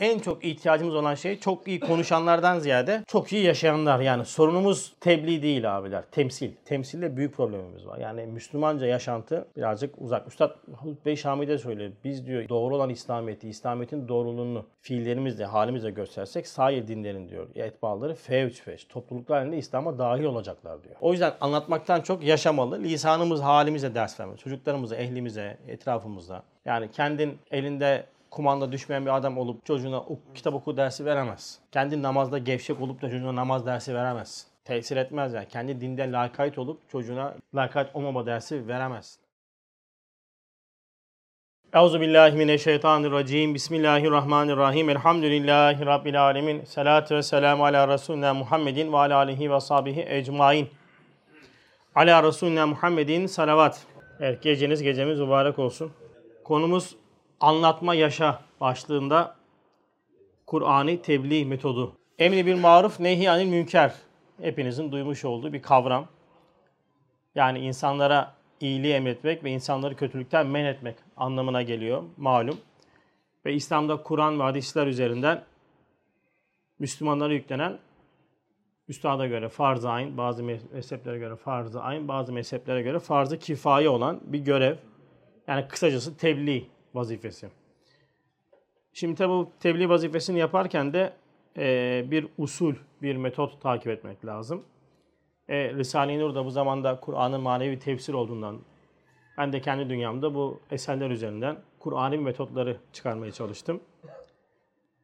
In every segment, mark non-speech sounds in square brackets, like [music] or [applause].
en çok ihtiyacımız olan şey çok iyi konuşanlardan ziyade çok iyi yaşayanlar. Yani sorunumuz tebliğ değil abiler. Temsil. Temsilde büyük problemimiz var. Yani Müslümanca yaşantı birazcık uzak. Üstad Halit Bey Şamide söylüyor. Biz diyor doğru olan İslamiyet'i, İslamiyet'in doğruluğunu fiillerimizle, halimizle göstersek sair dinlerin diyor. Etbaları fevç feç. Topluluklar halinde İslam'a dahil olacaklar diyor. O yüzden anlatmaktan çok yaşamalı. Lisanımız halimize ders vermeli. Çocuklarımıza, ehlimize, etrafımızda. Yani kendin elinde kumanda düşmeyen bir adam olup çocuğuna kitap oku dersi veremez. Kendi namazda gevşek olup da çocuğuna namaz dersi veremez. Tesir etmez yani. Kendi dinde lakayt olup çocuğuna lakayt olmama dersi veremez. Euzu billahi mineşşeytanirracim. Bismillahirrahmanirrahim. Elhamdülillahi rabbil alamin. Salatu ve selamu ala resulina Muhammedin ve ala alihi ve sahbihi ecmaîn. Ala resulina Muhammedin salavat. Evet geceniz gecemiz mübarek olsun. Konumuz anlatma yaşa başlığında Kur'an'ı tebliğ metodu. Emri bir maruf, nehi anil münker. Hepinizin duymuş olduğu bir kavram. Yani insanlara iyiliği emretmek ve insanları kötülükten men etmek anlamına geliyor malum. Ve İslam'da Kur'an ve hadisler üzerinden Müslümanlara yüklenen Üstada göre farz-ı ayn, bazı mezheplere göre farz-ı ayn, bazı mezheplere göre farz-ı kifaye olan bir görev. Yani kısacası tebliğ vazifesi. Şimdi tabi bu tebliğ vazifesini yaparken de e, bir usul, bir metot takip etmek lazım. E, Risale-i Nur da bu zamanda Kur'an'ın manevi tefsir olduğundan ben de kendi dünyamda bu eserler üzerinden Kur'an'ı metotları çıkarmaya çalıştım.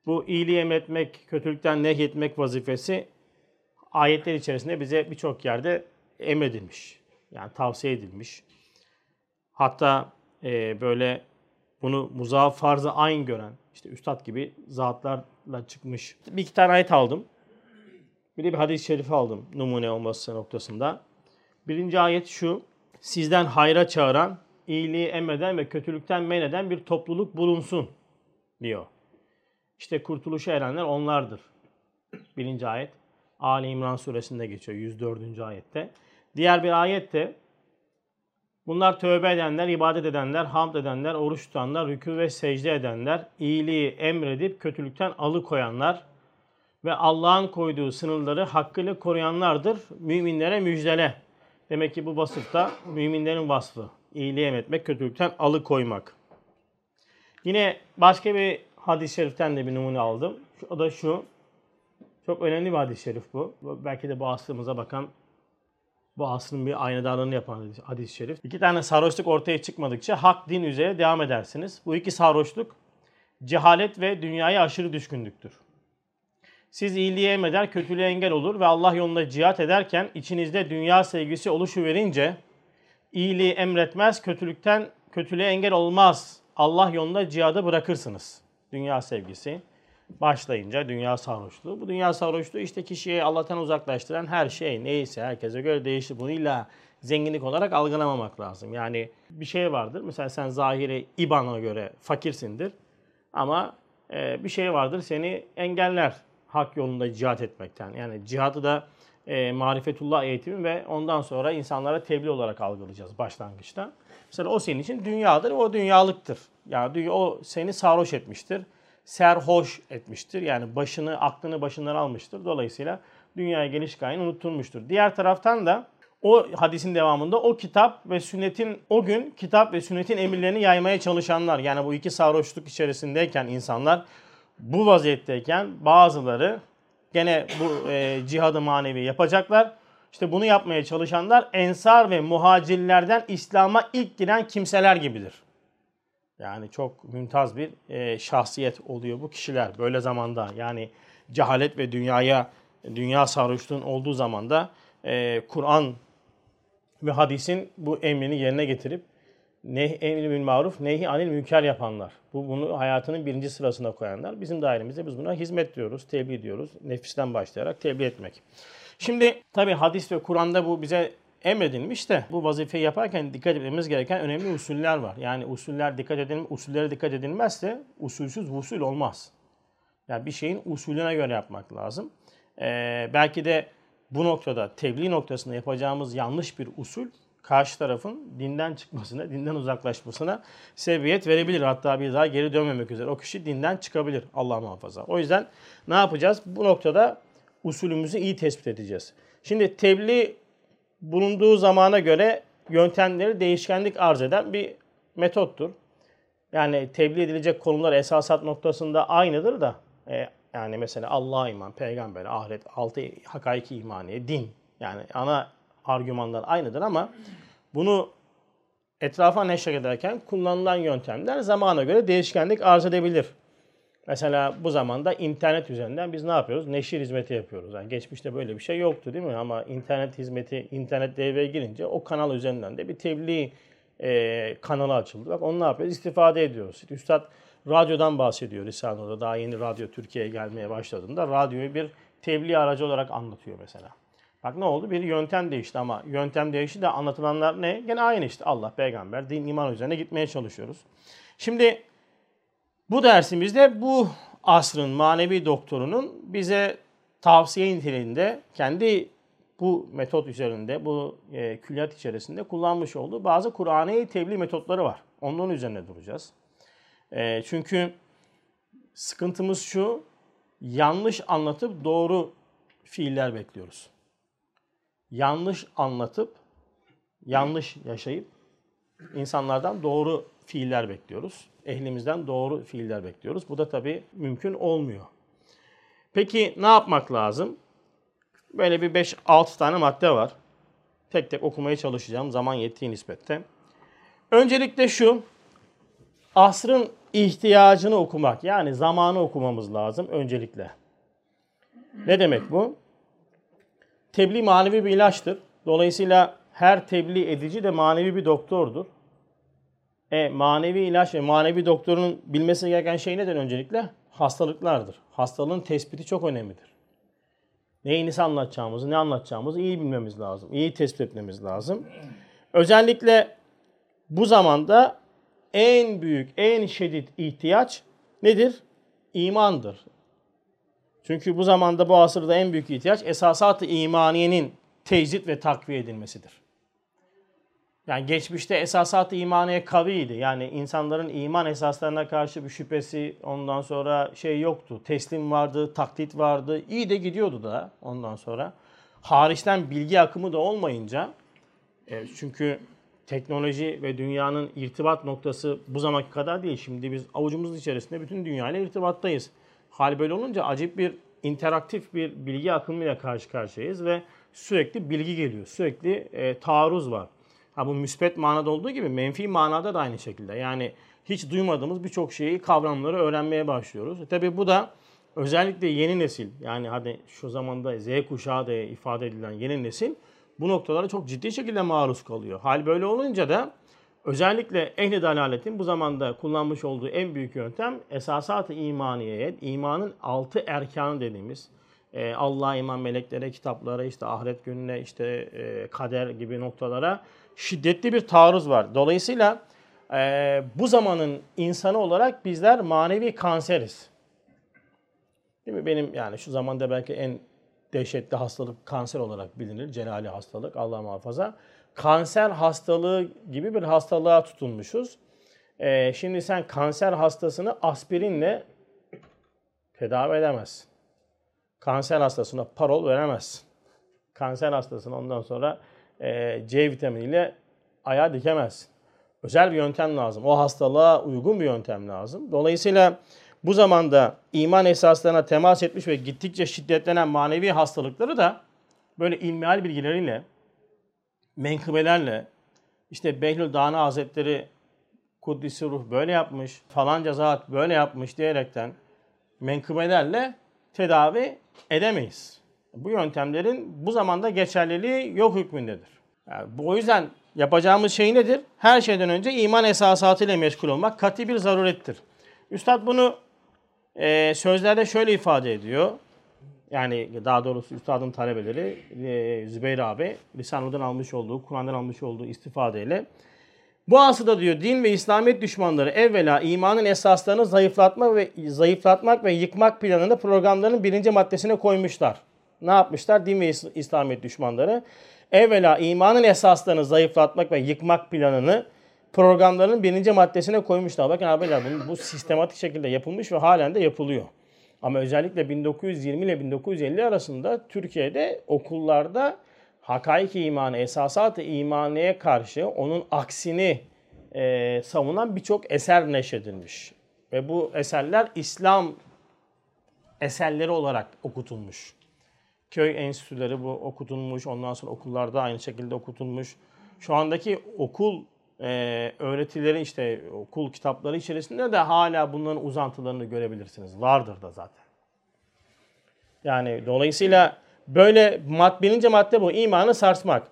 Bu iyiliği emretmek, kötülükten nehyetmek vazifesi ayetler içerisinde bize birçok yerde emredilmiş. Yani tavsiye edilmiş. Hatta e, böyle bunu muzaf farzı aynı gören, işte üstad gibi zatlarla çıkmış. Bir iki tane ayet aldım. Bir de bir hadis-i şerifi aldım numune olması noktasında. Birinci ayet şu. Sizden hayra çağıran, iyiliği emreden ve kötülükten men eden bir topluluk bulunsun diyor. İşte kurtuluşa erenler onlardır. Birinci ayet. Ali İmran suresinde geçiyor 104. ayette. Diğer bir ayette Bunlar tövbe edenler, ibadet edenler, hamd edenler, oruç tutanlar, rükû ve secde edenler, iyiliği emredip kötülükten alıkoyanlar ve Allah'ın koyduğu sınırları hakkıyla koruyanlardır. Müminlere müjdele. Demek ki bu vasıfta müminlerin vasfı. İyiliği emretmek, kötülükten alıkoymak. Yine başka bir hadis-i şeriften de bir numune aldım. O da şu. Çok önemli bir hadis-i şerif bu. Belki de bu aslımıza bakan bu asrın bir aynadarlığını yapan hadis-i şerif. İki tane sarhoşluk ortaya çıkmadıkça hak din üzere devam edersiniz. Bu iki sarhoşluk cehalet ve dünyaya aşırı düşkünlüktür. Siz iyiliğe emreder, kötülüğe engel olur ve Allah yolunda cihat ederken içinizde dünya sevgisi oluşuverince iyiliği emretmez, kötülükten kötülüğe engel olmaz. Allah yolunda cihadı bırakırsınız. Dünya sevgisi başlayınca dünya sarhoşluğu. Bu dünya sarhoşluğu işte kişiyi Allah'tan uzaklaştıran her şey neyse herkese göre değişir. Bunu illa zenginlik olarak algılamamak lazım. Yani bir şey vardır. Mesela sen zahiri İBAN'a göre fakirsindir. Ama e, bir şey vardır seni engeller hak yolunda cihat etmekten. Yani cihadı da e, marifetullah eğitimi ve ondan sonra insanlara tebliğ olarak algılayacağız başlangıçta. Mesela o senin için dünyadır, o dünyalıktır. Yani o seni sarhoş etmiştir serhoş etmiştir. Yani başını, aklını başından almıştır. Dolayısıyla dünyaya geliş gayeni unutulmuştur. Diğer taraftan da o hadisin devamında o kitap ve sünnetin o gün kitap ve sünnetin emirlerini yaymaya çalışanlar yani bu iki sarhoşluk içerisindeyken insanlar bu vaziyetteyken bazıları gene bu e, cihadı manevi yapacaklar. İşte bunu yapmaya çalışanlar ensar ve muhacirlerden İslam'a ilk giren kimseler gibidir. Yani çok mümtaz bir e, şahsiyet oluyor bu kişiler böyle zamanda. Yani cehalet ve dünyaya dünya sarhoşluğun olduğu zamanda e, Kur'an ve hadisin bu emrini yerine getirip ne emri bil maruf nehi anil münker yapanlar. Bu bunu hayatının birinci sırasına koyanlar. Bizim dairemizde biz buna hizmet diyoruz, tebliğ diyoruz. Nefisten başlayarak tebliğ etmek. Şimdi tabi hadis ve Kur'an'da bu bize emredilmiş de bu vazifeyi yaparken dikkat etmemiz gereken önemli usuller var. Yani usuller dikkat edilme, usullere dikkat edilmezse usulsüz usul olmaz. Yani bir şeyin usulüne göre yapmak lazım. Ee, belki de bu noktada tebliğ noktasında yapacağımız yanlış bir usul karşı tarafın dinden çıkmasına, [laughs] dinden uzaklaşmasına sebebiyet verebilir. Hatta bir daha geri dönmemek üzere. O kişi dinden çıkabilir Allah muhafaza. O yüzden ne yapacağız? Bu noktada usulümüzü iyi tespit edeceğiz. Şimdi tebliğ bulunduğu zamana göre yöntemleri değişkenlik arz eden bir metottur. Yani tebliğ edilecek konular esasat noktasında aynıdır da e, yani mesela Allah'a iman, peygamber, ahiret, altı hakaiki imaniye, din yani ana argümanlar aynıdır ama bunu etrafa neşre ederken kullanılan yöntemler zamana göre değişkenlik arz edebilir. Mesela bu zamanda internet üzerinden biz ne yapıyoruz? Neşir hizmeti yapıyoruz. Yani geçmişte böyle bir şey yoktu değil mi? Ama internet hizmeti, internet devreye girince o kanal üzerinden de bir tebliğ e, kanalı açıldı. Bak onu ne yapıyoruz? İstifade ediyoruz. Üstad radyodan bahsediyor Risale'de. Daha yeni radyo Türkiye'ye gelmeye başladığında radyoyu bir tebliğ aracı olarak anlatıyor mesela. Bak ne oldu? Bir yöntem değişti ama yöntem değişti de anlatılanlar ne? Gene aynı işte. Allah, peygamber, din, iman üzerine gitmeye çalışıyoruz. Şimdi bu dersimizde bu asrın manevi doktorunun bize tavsiye niteliğinde kendi bu metot üzerinde, bu e, külliyat içerisinde kullanmış olduğu bazı Kur'an'ı tebliğ metotları var. Onun üzerine duracağız. E, çünkü sıkıntımız şu, yanlış anlatıp doğru fiiller bekliyoruz. Yanlış anlatıp, yanlış yaşayıp insanlardan doğru fiiller bekliyoruz. Ehlimizden doğru fiiller bekliyoruz. Bu da tabii mümkün olmuyor. Peki ne yapmak lazım? Böyle bir 5-6 tane madde var. Tek tek okumaya çalışacağım zaman yettiği nispette. Öncelikle şu, asrın ihtiyacını okumak. Yani zamanı okumamız lazım öncelikle. Ne demek bu? Tebliğ manevi bir ilaçtır. Dolayısıyla her tebliğ edici de manevi bir doktordur. E, manevi ilaç ve manevi doktorun bilmesi gereken şey neden öncelikle? Hastalıklardır. Hastalığın tespiti çok önemlidir. Neyini anlatacağımızı, ne anlatacağımızı iyi bilmemiz lazım. İyi tespit etmemiz lazım. Özellikle bu zamanda en büyük, en şiddet ihtiyaç nedir? İmandır. Çünkü bu zamanda bu asırda en büyük ihtiyaç esasat-ı imaniyenin tecrit ve takviye edilmesidir. Yani geçmişte esasat-ı imaniye kaviydi. Yani insanların iman esaslarına karşı bir şüphesi ondan sonra şey yoktu. Teslim vardı, taklit vardı. İyi de gidiyordu da ondan sonra. Hariçten bilgi akımı da olmayınca e, çünkü teknoloji ve dünyanın irtibat noktası bu zamanki kadar değil. Şimdi biz avucumuzun içerisinde bütün dünyayla irtibattayız. Hal böyle olunca acip bir interaktif bir bilgi akımıyla karşı karşıyayız ve sürekli bilgi geliyor. Sürekli e, taarruz var. Ha bu müspet manada olduğu gibi menfi manada da aynı şekilde. Yani hiç duymadığımız birçok şeyi, kavramları öğrenmeye başlıyoruz. E tabii bu da özellikle yeni nesil yani hadi şu zamanda Z kuşağı diye ifade edilen yeni nesil bu noktalara çok ciddi şekilde maruz kalıyor. Hal böyle olunca da özellikle ehli dalaletin bu zamanda kullanmış olduğu en büyük yöntem esasat-ı imaniyeye, imanın altı erkanı dediğimiz e, Allah'a iman, meleklere, kitaplara, işte ahiret gününe, işte e, kader gibi noktalara şiddetli bir taarruz var. Dolayısıyla e, bu zamanın insanı olarak bizler manevi kanseriz. Değil mi? Benim yani şu zamanda belki en dehşetli hastalık kanser olarak bilinir. Celali hastalık Allah muhafaza. Kanser hastalığı gibi bir hastalığa tutulmuşuz. Ee, şimdi sen kanser hastasını aspirinle tedavi edemezsin. Kanser hastasına parol veremezsin. Kanser hastasına ondan sonra C vitaminiyle ayağa dikemezsin. Özel bir yöntem lazım. O hastalığa uygun bir yöntem lazım. Dolayısıyla bu zamanda iman esaslarına temas etmiş ve gittikçe şiddetlenen manevi hastalıkları da böyle ilmihal bilgileriyle, menkıbelerle, işte Behlül Dana Hazretleri Kuddisi Ruh böyle yapmış, falanca zat böyle yapmış diyerekten menkıbelerle tedavi edemeyiz. Bu yöntemlerin bu zamanda geçerliliği yok hükmündedir. Yani bu o yüzden yapacağımız şey nedir? Her şeyden önce iman esasatıyla meşgul olmak katı bir zarurettir. Üstad bunu e, sözlerde şöyle ifade ediyor. Yani daha doğrusu üstadın talebeleri e, Zübeyir abi Lisanlı'dan almış olduğu, Kur'an'dan almış olduğu istifadeyle bu asırda diyor din ve İslamiyet düşmanları evvela imanın esaslarını zayıflatmak ve zayıflatmak ve yıkmak planını programlarının birinci maddesine koymuşlar. Ne yapmışlar? Din ve İslamiyet düşmanları. evvela imanın esaslarını zayıflatmak ve yıkmak planını programlarının birinci maddesine koymuşlar. Bakın abiler bu, bu sistematik şekilde yapılmış ve halen de yapılıyor. Ama özellikle 1920 ile 1950 arasında Türkiye'de okullarda hakaik imanı, esasat-ı imaniye karşı onun aksini e, savunan birçok eser neşredilmiş. Ve bu eserler İslam eserleri olarak okutulmuş. Köy enstitüleri bu okutulmuş. Ondan sonra okullarda aynı şekilde okutulmuş. Şu andaki okul e, öğretileri işte okul kitapları içerisinde de hala bunların uzantılarını görebilirsiniz. Vardır da zaten. Yani dolayısıyla böyle mad birinci madde bu. imanı sarsmak.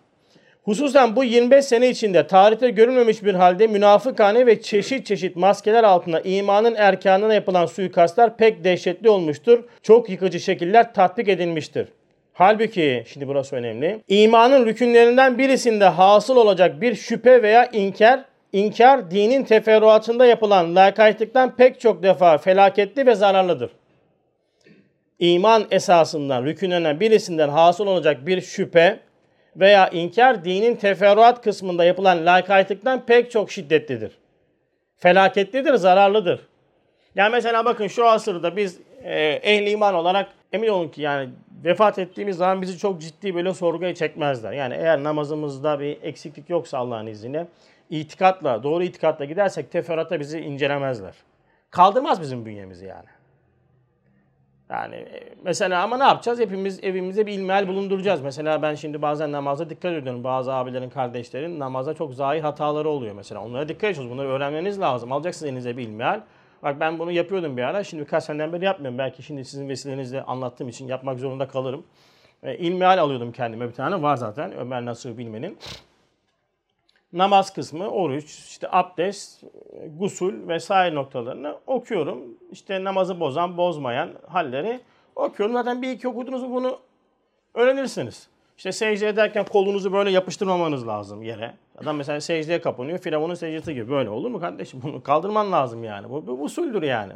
Hususen bu 25 sene içinde tarihte görülmemiş bir halde münafıkane ve çeşit çeşit maskeler altında imanın erkanına yapılan suikastlar pek dehşetli olmuştur. Çok yıkıcı şekiller tatbik edilmiştir. Halbuki, şimdi burası önemli, imanın rükünlerinden birisinde hasıl olacak bir şüphe veya inkar, inkar dinin teferruatında yapılan lakaytlıktan pek çok defa felaketli ve zararlıdır. İman esasından, rükünlerinden birisinden hasıl olacak bir şüphe veya inkar dinin teferruat kısmında yapılan lakaytlıktan pek çok şiddetlidir. Felaketlidir, zararlıdır. Yani mesela bakın şu asırda biz e, ehli iman olarak emin olun ki yani vefat ettiğimiz zaman bizi çok ciddi böyle sorguya çekmezler. Yani eğer namazımızda bir eksiklik yoksa Allah'ın izniyle itikatla, doğru itikatla gidersek teferruatta bizi incelemezler. Kaldırmaz bizim bünyemizi yani. Yani e, mesela ama ne yapacağız? Hepimiz evimizde bir ilmihal bulunduracağız. Mesela ben şimdi bazen namaza dikkat ediyorum. Bazı abilerin, kardeşlerin namazda çok zahir hataları oluyor mesela. Onlara dikkat ediyoruz. Bunları öğrenmeniz lazım. Alacaksınız elinize bir ilmihal. Bak ben bunu yapıyordum bir ara. Şimdi birkaç seneden beri yapmıyorum. Belki şimdi sizin vesilenizle anlattığım için yapmak zorunda kalırım. E, ilmihal alıyordum kendime bir tane. Var zaten Ömer Nasır Bilmen'in. Namaz kısmı, oruç, işte abdest, gusul vesaire noktalarını okuyorum. İşte namazı bozan, bozmayan halleri okuyorum. Zaten bir iki okudunuz mu bunu öğrenirsiniz. İşte secde ederken kolunuzu böyle yapıştırmamanız lazım yere. Adam mesela secdeye kapanıyor. Firavun'un secdesi gibi. Böyle olur mu kardeşim? Bunu kaldırman lazım yani. Bu, bu usuldür yani.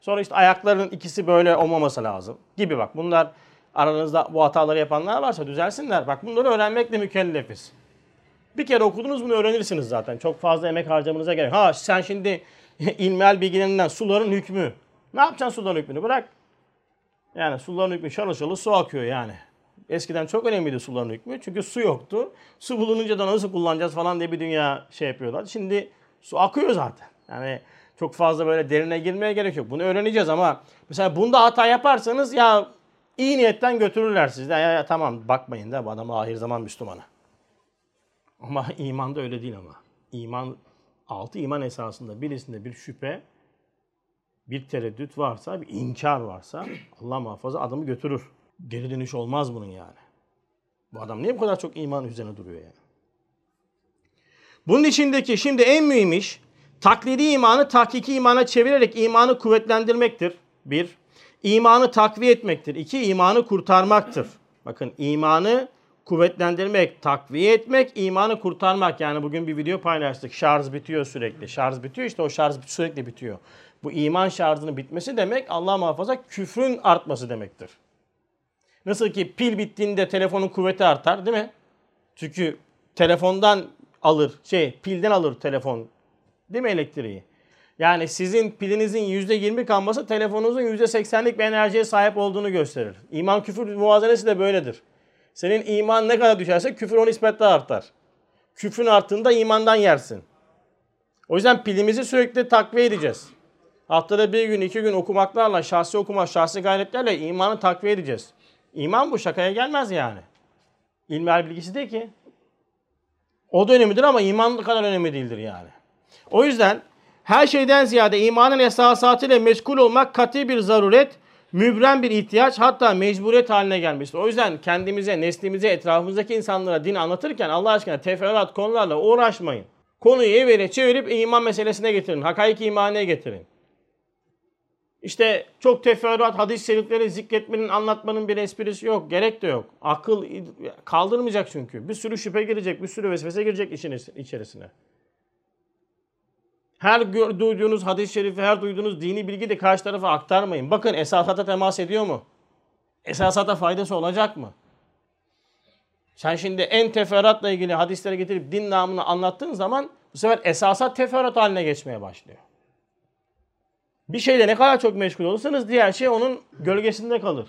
Sonra işte ayakların ikisi böyle olmaması lazım. Gibi bak. Bunlar aranızda bu hataları yapanlar varsa düzelsinler. Bak bunları öğrenmekle mükellefiz. Bir kere okudunuz bunu öğrenirsiniz zaten. Çok fazla emek harcamanıza gerek. Ha sen şimdi [laughs] ilmihal bilgilerinden suların hükmü. Ne yapacaksın suların hükmünü? Bırak. Yani suların hükmü şalı şalı su akıyor yani. Eskiden çok önemliydi suların hükmü. Çünkü su yoktu. Su bulununca da nasıl kullanacağız falan diye bir dünya şey yapıyorlar. Şimdi su akıyor zaten. Yani çok fazla böyle derine girmeye gerek yok. Bunu öğreneceğiz ama mesela bunda hata yaparsanız ya iyi niyetten götürürler sizi. Ya, ya tamam bakmayın da bu adam ahir zaman Müslümanı. Ama [laughs] imanda öyle değil ama. İman altı iman esasında birisinde bir şüphe, bir tereddüt varsa, bir inkar varsa Allah muhafaza adamı götürür. Geri dönüş olmaz bunun yani. Bu adam niye bu kadar çok iman üzerine duruyor yani? Bunun içindeki şimdi en mühim iş taklidi imanı tahkiki imana çevirerek imanı kuvvetlendirmektir. Bir. imanı takviye etmektir. İki. imanı kurtarmaktır. Bakın imanı kuvvetlendirmek, takviye etmek, imanı kurtarmak. Yani bugün bir video paylaştık. Şarj bitiyor sürekli. Şarj bitiyor işte o şarj sürekli bitiyor. Bu iman şarjının bitmesi demek Allah muhafaza küfrün artması demektir. Nasıl ki pil bittiğinde telefonun kuvveti artar değil mi? Çünkü telefondan alır, şey pilden alır telefon. Değil mi elektriği? Yani sizin pilinizin %20 kalması telefonunuzun %80'lik bir enerjiye sahip olduğunu gösterir. İman küfür muvazenesi de böyledir. Senin iman ne kadar düşerse küfür o nispetle artar. Küfrün arttığında imandan yersin. O yüzden pilimizi sürekli takviye edeceğiz. Haftada bir gün, iki gün okumaklarla, şahsi okuma, şahsi gayretlerle imanı takviye edeceğiz. İman bu şakaya gelmez yani. İlmihal bilgisi değil ki. O da önemlidir ama iman kadar önemli değildir yani. O yüzden her şeyden ziyade imanın esasatıyla meşgul olmak katı bir zaruret, mübrem bir ihtiyaç hatta mecburiyet haline gelmiştir. O yüzden kendimize, neslimize, etrafımızdaki insanlara din anlatırken Allah aşkına teferruat konularla uğraşmayın. Konuyu evire çevirip iman meselesine getirin. Hakaik imaniye getirin. İşte çok teferruat hadis-i şerifleri zikretmenin, anlatmanın bir esprisi yok. Gerek de yok. Akıl kaldırmayacak çünkü. Bir sürü şüphe girecek, bir sürü vesvese girecek işin içerisine. Her duyduğunuz hadis-i şerifi, her duyduğunuz dini bilgi de karşı tarafa aktarmayın. Bakın esasata temas ediyor mu? Esasata faydası olacak mı? Sen şimdi en teferruatla ilgili hadisleri getirip din namını anlattığın zaman bu sefer esasat teferruat haline geçmeye başlıyor. Bir şeyle ne kadar çok meşgul olursanız diğer şey onun gölgesinde kalır.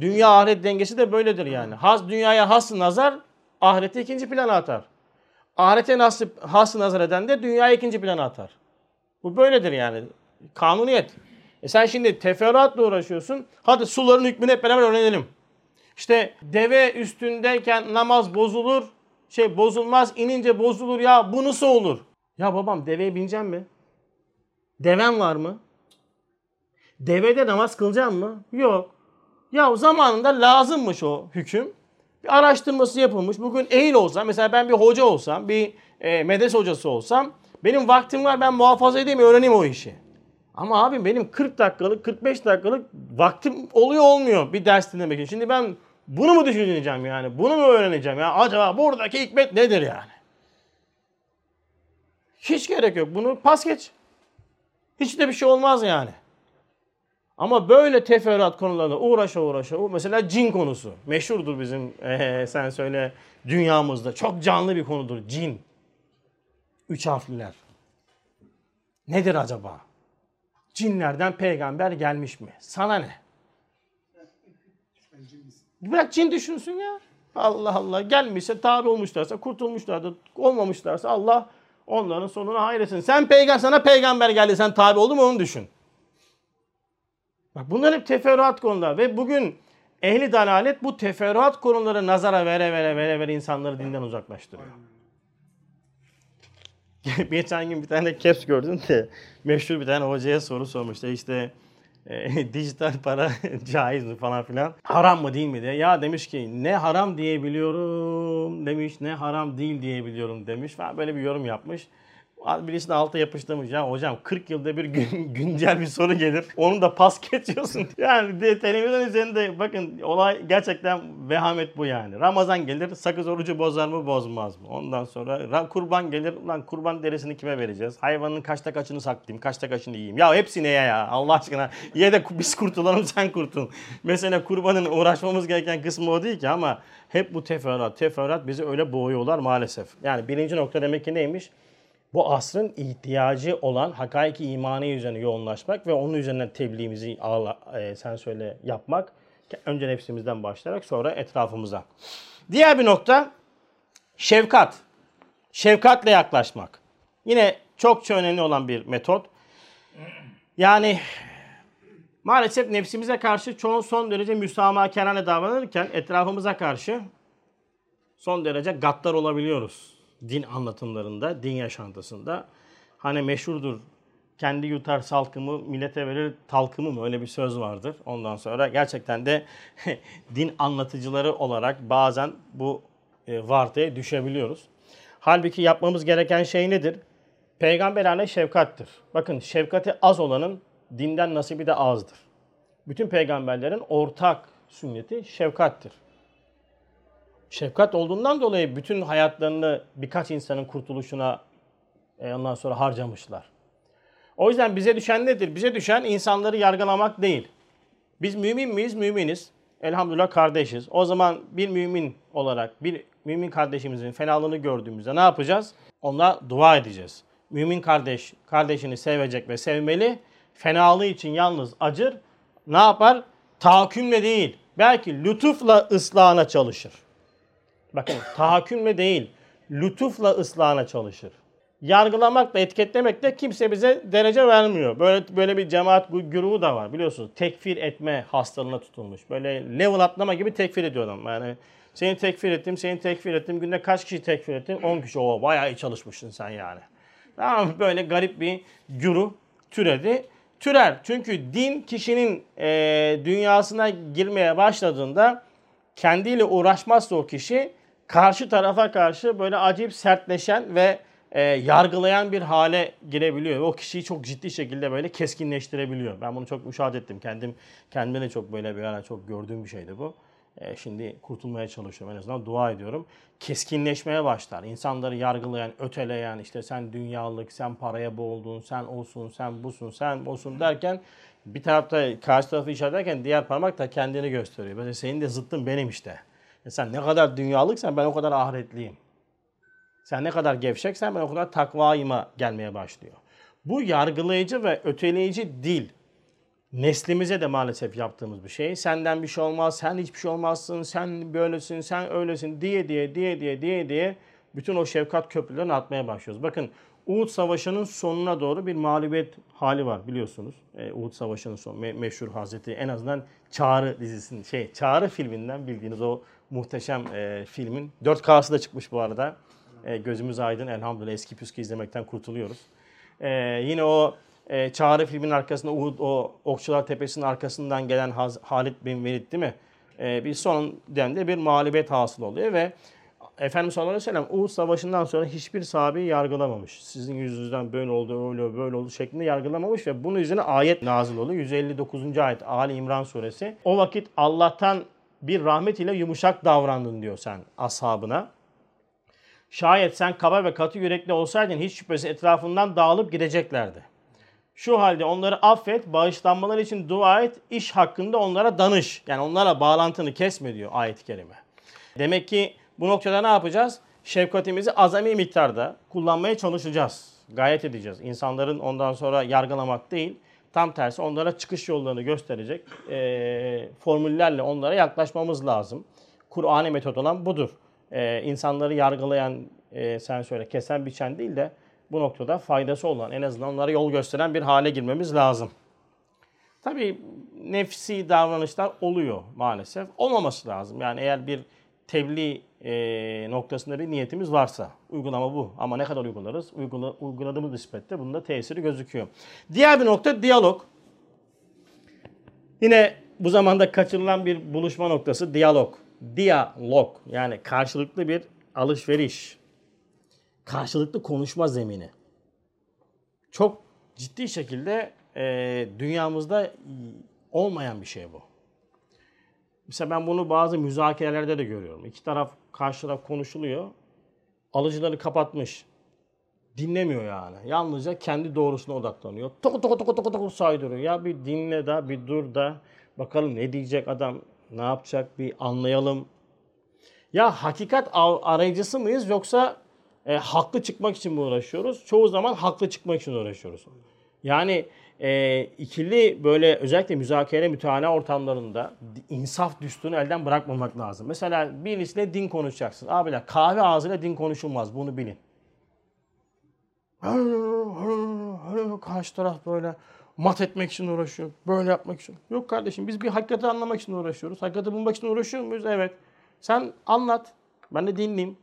Dünya ahiret dengesi de böyledir yani. Has dünyaya has nazar ahireti ikinci plana atar. Ahirete nasip has nazar eden de dünyayı ikinci plana atar. Bu böyledir yani. Kanuniyet. E sen şimdi teferruatla uğraşıyorsun. Hadi suların hükmünü hep beraber öğrenelim. İşte deve üstündeyken namaz bozulur. Şey bozulmaz inince bozulur ya bu nasıl olur? Ya babam deveye bineceğim mi? Deven var mı? Devede namaz kılacağım mı? Yok. Ya zamanında lazımmış o hüküm. Bir araştırması yapılmış. Bugün eğil olsam, mesela ben bir hoca olsam, bir e, medres hocası olsam, benim vaktim var ben muhafaza edeyim, öğreneyim o işi. Ama abi benim 40 dakikalık, 45 dakikalık vaktim oluyor olmuyor bir ders dinlemek için. Şimdi ben bunu mu düşüneceğim yani? Bunu mu öğreneceğim ya? Acaba buradaki hikmet nedir yani? Hiç gerek yok. Bunu pas geç. Hiç de bir şey olmaz yani. Ama böyle teferruat konularla uğraşa uğraşa, mesela cin konusu meşhurdur bizim [laughs] ee, sen söyle dünyamızda. Çok canlı bir konudur cin. Üç harfliler. Nedir acaba? Cinlerden peygamber gelmiş mi? Sana ne? Bırak cin düşünsün ya. Allah Allah gelmişse tabi olmuşlarsa kurtulmuşlardır. Olmamışlarsa Allah onların sonuna hayretsin. Sen peygamber sana peygamber geldi sen tabi oldun mu onu düşün. Bak bunlar hep teferruat konular ve bugün ehli dalalet bu teferruat konuları nazara vere vere vere vere insanları dinden uzaklaştırıyor. [laughs] Geçen gün bir tane caps gördüm de meşhur bir tane hocaya soru sormuştu. İşte e, [laughs] dijital para [laughs] caiz mi falan filan. Haram mı değil mi diye. Ya demiş ki ne haram diyebiliyorum demiş ne haram değil diyebiliyorum demiş. Falan böyle bir yorum yapmış. Birisi de alta yapıştırmış ya hocam 40 yılda bir gün, [laughs] güncel bir soru gelir. Onu da pas geçiyorsun. [laughs] Yani de, televizyon üzerinde bakın olay gerçekten vehamet bu yani. Ramazan gelir sakız orucu bozar mı bozmaz mı? Ondan sonra kurban gelir lan kurban derisini kime vereceğiz? Hayvanın kaçta kaçını saklayayım kaçta kaçını yiyeyim? Ya hepsi neye ya Allah aşkına? Ye de biz kurtulalım sen kurtul. Mesela kurbanın uğraşmamız gereken kısmı o değil ki ama hep bu teferruat. Teferruat bizi öyle boğuyorlar maalesef. Yani birinci nokta demek ki neymiş? Bu asrın ihtiyacı olan hakaiki imani üzerine yoğunlaşmak ve onun üzerinden tebliğimizi ağla, e, sen söyle yapmak. Önce nefsimizden başlayarak sonra etrafımıza. Diğer bir nokta şefkat. Şefkatle yaklaşmak. Yine çok çok önemli olan bir metot. Yani maalesef nefsimize karşı çoğu son derece müsamahakerane davranırken etrafımıza karşı son derece gaddar olabiliyoruz din anlatımlarında, din yaşantısında. Hani meşhurdur kendi yutar salkımı millete verir talkımı mı öyle bir söz vardır. Ondan sonra gerçekten de [laughs] din anlatıcıları olarak bazen bu e, vartaya düşebiliyoruz. Halbuki yapmamız gereken şey nedir? Peygamberane şefkattir. Bakın şefkati az olanın dinden nasibi de azdır. Bütün peygamberlerin ortak sünneti şefkattir şefkat olduğundan dolayı bütün hayatlarını birkaç insanın kurtuluşuna e, ondan sonra harcamışlar. O yüzden bize düşen nedir? Bize düşen insanları yargılamak değil. Biz mümin miyiz? Müminiz. Elhamdülillah kardeşiz. O zaman bir mümin olarak bir mümin kardeşimizin fenalığını gördüğümüzde ne yapacağız? Ona dua edeceğiz. Mümin kardeş kardeşini sevecek ve sevmeli. Fenalığı için yalnız acır. Ne yapar? Tahakkümle değil. Belki lütufla ıslahına çalışır. Bakın tahakkümle değil, lütufla ıslahına çalışır. Yargılamakla, etiketlemekle kimse bize derece vermiyor. Böyle böyle bir cemaat güruhu da var biliyorsunuz. Tekfir etme hastalığına tutulmuş. Böyle level atlama gibi tekfir ediyor adam. Yani seni tekfir ettim, seni tekfir ettim. Günde kaç kişi tekfir ettim? 10 kişi. O bayağı iyi çalışmışsın sen yani. Tamam Böyle garip bir güruh türedi. Türer. Çünkü din kişinin e, dünyasına girmeye başladığında kendiyle uğraşmazsa o kişi karşı tarafa karşı böyle acayip sertleşen ve e, yargılayan bir hale girebiliyor. O kişiyi çok ciddi şekilde böyle keskinleştirebiliyor. Ben bunu çok müşahede ettim. Kendim kendime de çok böyle bir ara çok gördüğüm bir şeydi bu. E, şimdi kurtulmaya çalışıyorum en azından dua ediyorum. Keskinleşmeye başlar. İnsanları yargılayan, öteleyen işte sen dünyalık, sen paraya boğuldun, sen olsun, sen busun, sen olsun derken bir tarafta karşı tarafı işaret ederken diğer parmak da kendini gösteriyor. Böyle senin de zıttın benim işte sen ne kadar dünyalıksan ben o kadar ahiretliyim. Sen ne kadar gevşeksen ben o kadar takvayıma gelmeye başlıyor. Bu yargılayıcı ve öteleyici dil neslimize de maalesef yaptığımız bir şey. Senden bir şey olmaz, sen hiçbir şey olmazsın, sen böylesin, sen öylesin diye diye diye diye diye diye bütün o şefkat köprülerini atmaya başlıyoruz. Bakın Uhud Savaşı'nın sonuna doğru bir mağlubiyet hali var biliyorsunuz. E, Uhud Savaşı'nın son me- meşhur Hazreti en azından Çağrı dizisinin şey Çağrı filminden bildiğiniz o muhteşem e, filmin 4K'sı da çıkmış bu arada. E, gözümüz aydın elhamdülillah eski püskü izlemekten kurtuluyoruz. E, yine o e, Çağrı filmin arkasında Uhud o Okçular Tepesi'nin arkasından gelen Haz, Halid bin Velid değil mi? E, bir son demde bir mağlubiyet hasıl oluyor ve Efendimiz sallallahu aleyhi ve sellem Uhud Savaşı'ndan sonra hiçbir sahabeyi yargılamamış. Sizin yüzünüzden böyle oldu, öyle böyle oldu şeklinde yargılamamış ve bunun üzerine ayet nazil oluyor. 159. ayet Ali İmran suresi. O vakit Allah'tan bir rahmet ile yumuşak davrandın diyor sen ashabına. Şayet sen kaba ve katı yürekli olsaydın hiç şüphesiz etrafından dağılıp gideceklerdi. Şu halde onları affet, bağışlanmaları için dua et, iş hakkında onlara danış. Yani onlara bağlantını kesme diyor ayet-i kerime. Demek ki bu noktada ne yapacağız? Şefkatimizi azami miktarda kullanmaya çalışacağız. Gayet edeceğiz. İnsanların ondan sonra yargılamak değil, tam tersi onlara çıkış yollarını gösterecek e, formüllerle onlara yaklaşmamız lazım. Kur'an'ı metot olan budur. E, insanları yargılayan, e, sen söyle kesen biçen değil de bu noktada faydası olan, en azından onlara yol gösteren bir hale girmemiz lazım. Tabii nefsi davranışlar oluyor maalesef. Olmaması lazım. Yani eğer bir tebliğ e, noktasında bir niyetimiz varsa uygulama bu. Ama ne kadar uygularız? Uygula, uyguladığımız nispette bunda tesiri gözüküyor. Diğer bir nokta diyalog. Yine bu zamanda kaçırılan bir buluşma noktası diyalog. Diyalog yani karşılıklı bir alışveriş. Karşılıklı konuşma zemini. Çok ciddi şekilde e, dünyamızda olmayan bir şey bu. Mesela ben bunu bazı müzakerelerde de görüyorum. İki taraf karşı taraf konuşuluyor. Alıcıları kapatmış. Dinlemiyor yani. Yalnızca kendi doğrusuna odaklanıyor. Toku toku toku toku toku saydırıyor. Ya bir dinle da bir dur da bakalım ne diyecek adam ne yapacak bir anlayalım. Ya hakikat arayıcısı mıyız yoksa e, haklı çıkmak için mi uğraşıyoruz? Çoğu zaman haklı çıkmak için uğraşıyoruz. Yani e, ikili böyle özellikle müzakere müteana ortamlarında insaf düsturunu elden bırakmamak lazım. Mesela birisiyle din konuşacaksın. Abiler kahve ağzıyla din konuşulmaz. Bunu bilin. Karşı taraf böyle mat etmek için uğraşıyor. Böyle yapmak için. Yok kardeşim biz bir hakikati anlamak için uğraşıyoruz. Hakikati bulmak için uğraşıyor muyuz? Evet. Sen anlat. Ben de dinleyeyim.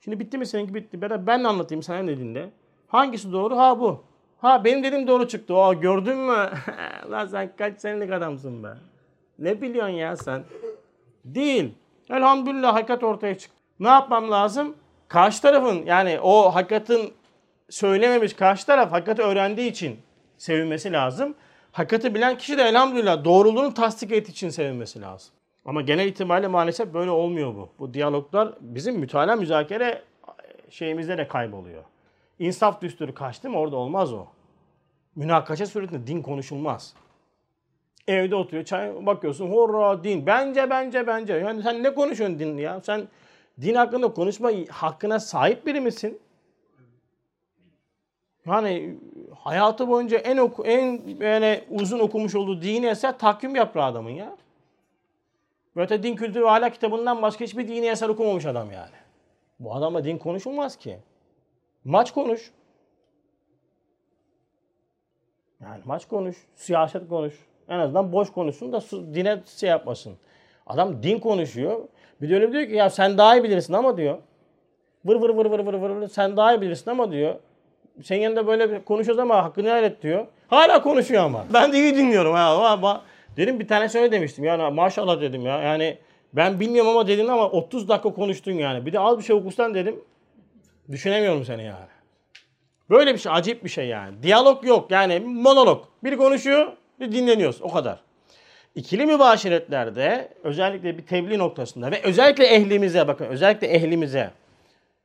Şimdi bitti mi seninki bitti. Ben de anlatayım sen de dinle. Hangisi doğru? Ha bu. Ha benim dediğim doğru çıktı. Aa gördün mü? [laughs] Lan sen kaç senelik adamsın be. Ne biliyorsun ya sen? Değil. Elhamdülillah hakikat ortaya çıktı. Ne yapmam lazım? Karşı tarafın yani o hakikatin söylememiş karşı taraf hakikati öğrendiği için sevinmesi lazım. Hakikati bilen kişi de elhamdülillah doğruluğunu tasdik ettiği için sevinmesi lazım. Ama genel itibariyle maalesef böyle olmuyor bu. Bu diyaloglar bizim mütalaa müzakere şeyimizde de kayboluyor. İnsaf düsturu kaçtı mı orada olmaz o. Münakaşa suretinde din konuşulmaz. Evde oturuyor çay bakıyorsun horra din. Bence bence bence. Yani sen ne konuşuyorsun din ya? Sen din hakkında konuşma hakkına sahip biri misin? Yani hayatı boyunca en oku, en böyle uzun okumuş olduğu dini eser takvim yaprağı adamın ya. Böyle din kültürü ve ahlak kitabından başka hiçbir dini eser okumamış adam yani. Bu adamla din konuşulmaz ki. Maç konuş. Yani maç konuş, siyaset konuş. En azından boş konuşsun da dine şey yapmasın. Adam din konuşuyor. Bir de öyle diyor ki ya sen daha iyi bilirsin ama diyor. Vır vır vır vır vır vır vır sen daha iyi bilirsin ama diyor. Senin yanında böyle konuşuyoruz ama hakkını helal et diyor. Hala konuşuyor ama. Ben de iyi dinliyorum ha. Ama dedim bir tane söyle demiştim. Yani maşallah dedim ya. Yani ben bilmiyorum ama dedin ama 30 dakika konuştun yani. Bir de az bir şey okursan dedim. Düşünemiyorum seni yani. Böyle bir şey, acayip bir şey yani. Diyalog yok yani monolog. Biri konuşuyor, bir dinleniyoruz. O kadar. İkili mübaşiretlerde özellikle bir tebliğ noktasında ve özellikle ehlimize bakın özellikle ehlimize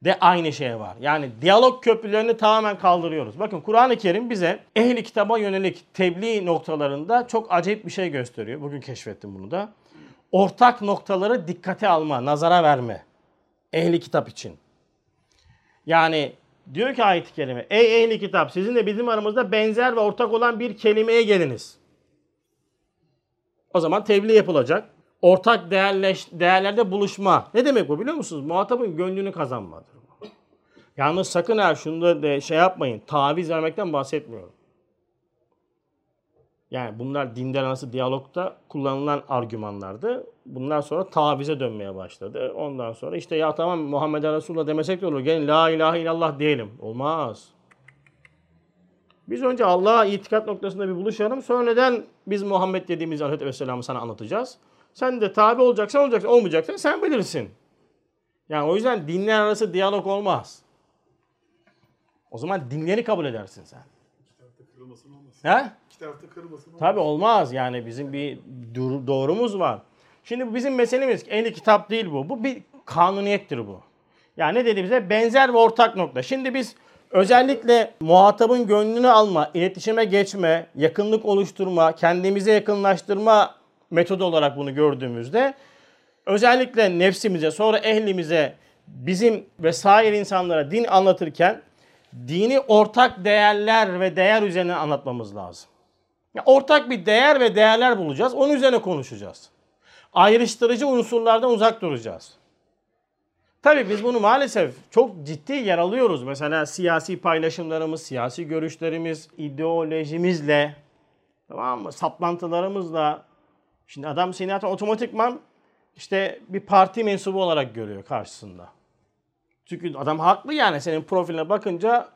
de aynı şey var. Yani diyalog köprülerini tamamen kaldırıyoruz. Bakın Kur'an-ı Kerim bize ehli kitaba yönelik tebliğ noktalarında çok acayip bir şey gösteriyor. Bugün keşfettim bunu da. Ortak noktaları dikkate alma, nazara verme. Ehli kitap için. Yani diyor ki ayet-i kerime, ey ehli kitap sizin de bizim aramızda benzer ve ortak olan bir kelimeye geliniz. O zaman tebliğ yapılacak. Ortak değerleş, değerlerde buluşma. Ne demek bu biliyor musunuz? Muhatabın gönlünü kazanmadır. Yalnız sakın ha şunu da şey yapmayın. Taviz vermekten bahsetmiyorum. Yani bunlar dinden arası diyalogda kullanılan argümanlardı. Bundan sonra tavize dönmeye başladı. Ondan sonra işte ya tamam Muhammed Resulullah demesek de olur. Gelin la ilahe illallah diyelim. Olmaz. Biz önce Allah'a itikat noktasında bir buluşalım. Sonra neden biz Muhammed dediğimiz Aleyhisselam'ı sana anlatacağız. Sen de tabi olacaksan olacaksın, olmayacaksan sen bilirsin. Yani o yüzden dinler arası diyalog olmaz. O zaman dinleri kabul edersin sen. Olmaz. He? İki tarafta olmaz. Tabi olmaz yani bizim bir doğrumuz var. Şimdi bizim meselemiz ehli kitap değil bu. Bu bir kanuniyettir bu. Yani ne dedi bize? Benzer ve ortak nokta. Şimdi biz özellikle muhatabın gönlünü alma, iletişime geçme, yakınlık oluşturma, kendimize yakınlaştırma metodu olarak bunu gördüğümüzde özellikle nefsimize sonra ehlimize bizim vesaire insanlara din anlatırken dini ortak değerler ve değer üzerine anlatmamız lazım. Ortak bir değer ve değerler bulacağız. Onun üzerine konuşacağız. Ayrıştırıcı unsurlardan uzak duracağız. Tabii biz bunu maalesef çok ciddi yer alıyoruz. Mesela siyasi paylaşımlarımız, siyasi görüşlerimiz, ideolojimizle, tamam mı? Saplantılarımızla. Şimdi adam seni zaten otomatikman işte bir parti mensubu olarak görüyor karşısında. Çünkü adam haklı yani senin profiline bakınca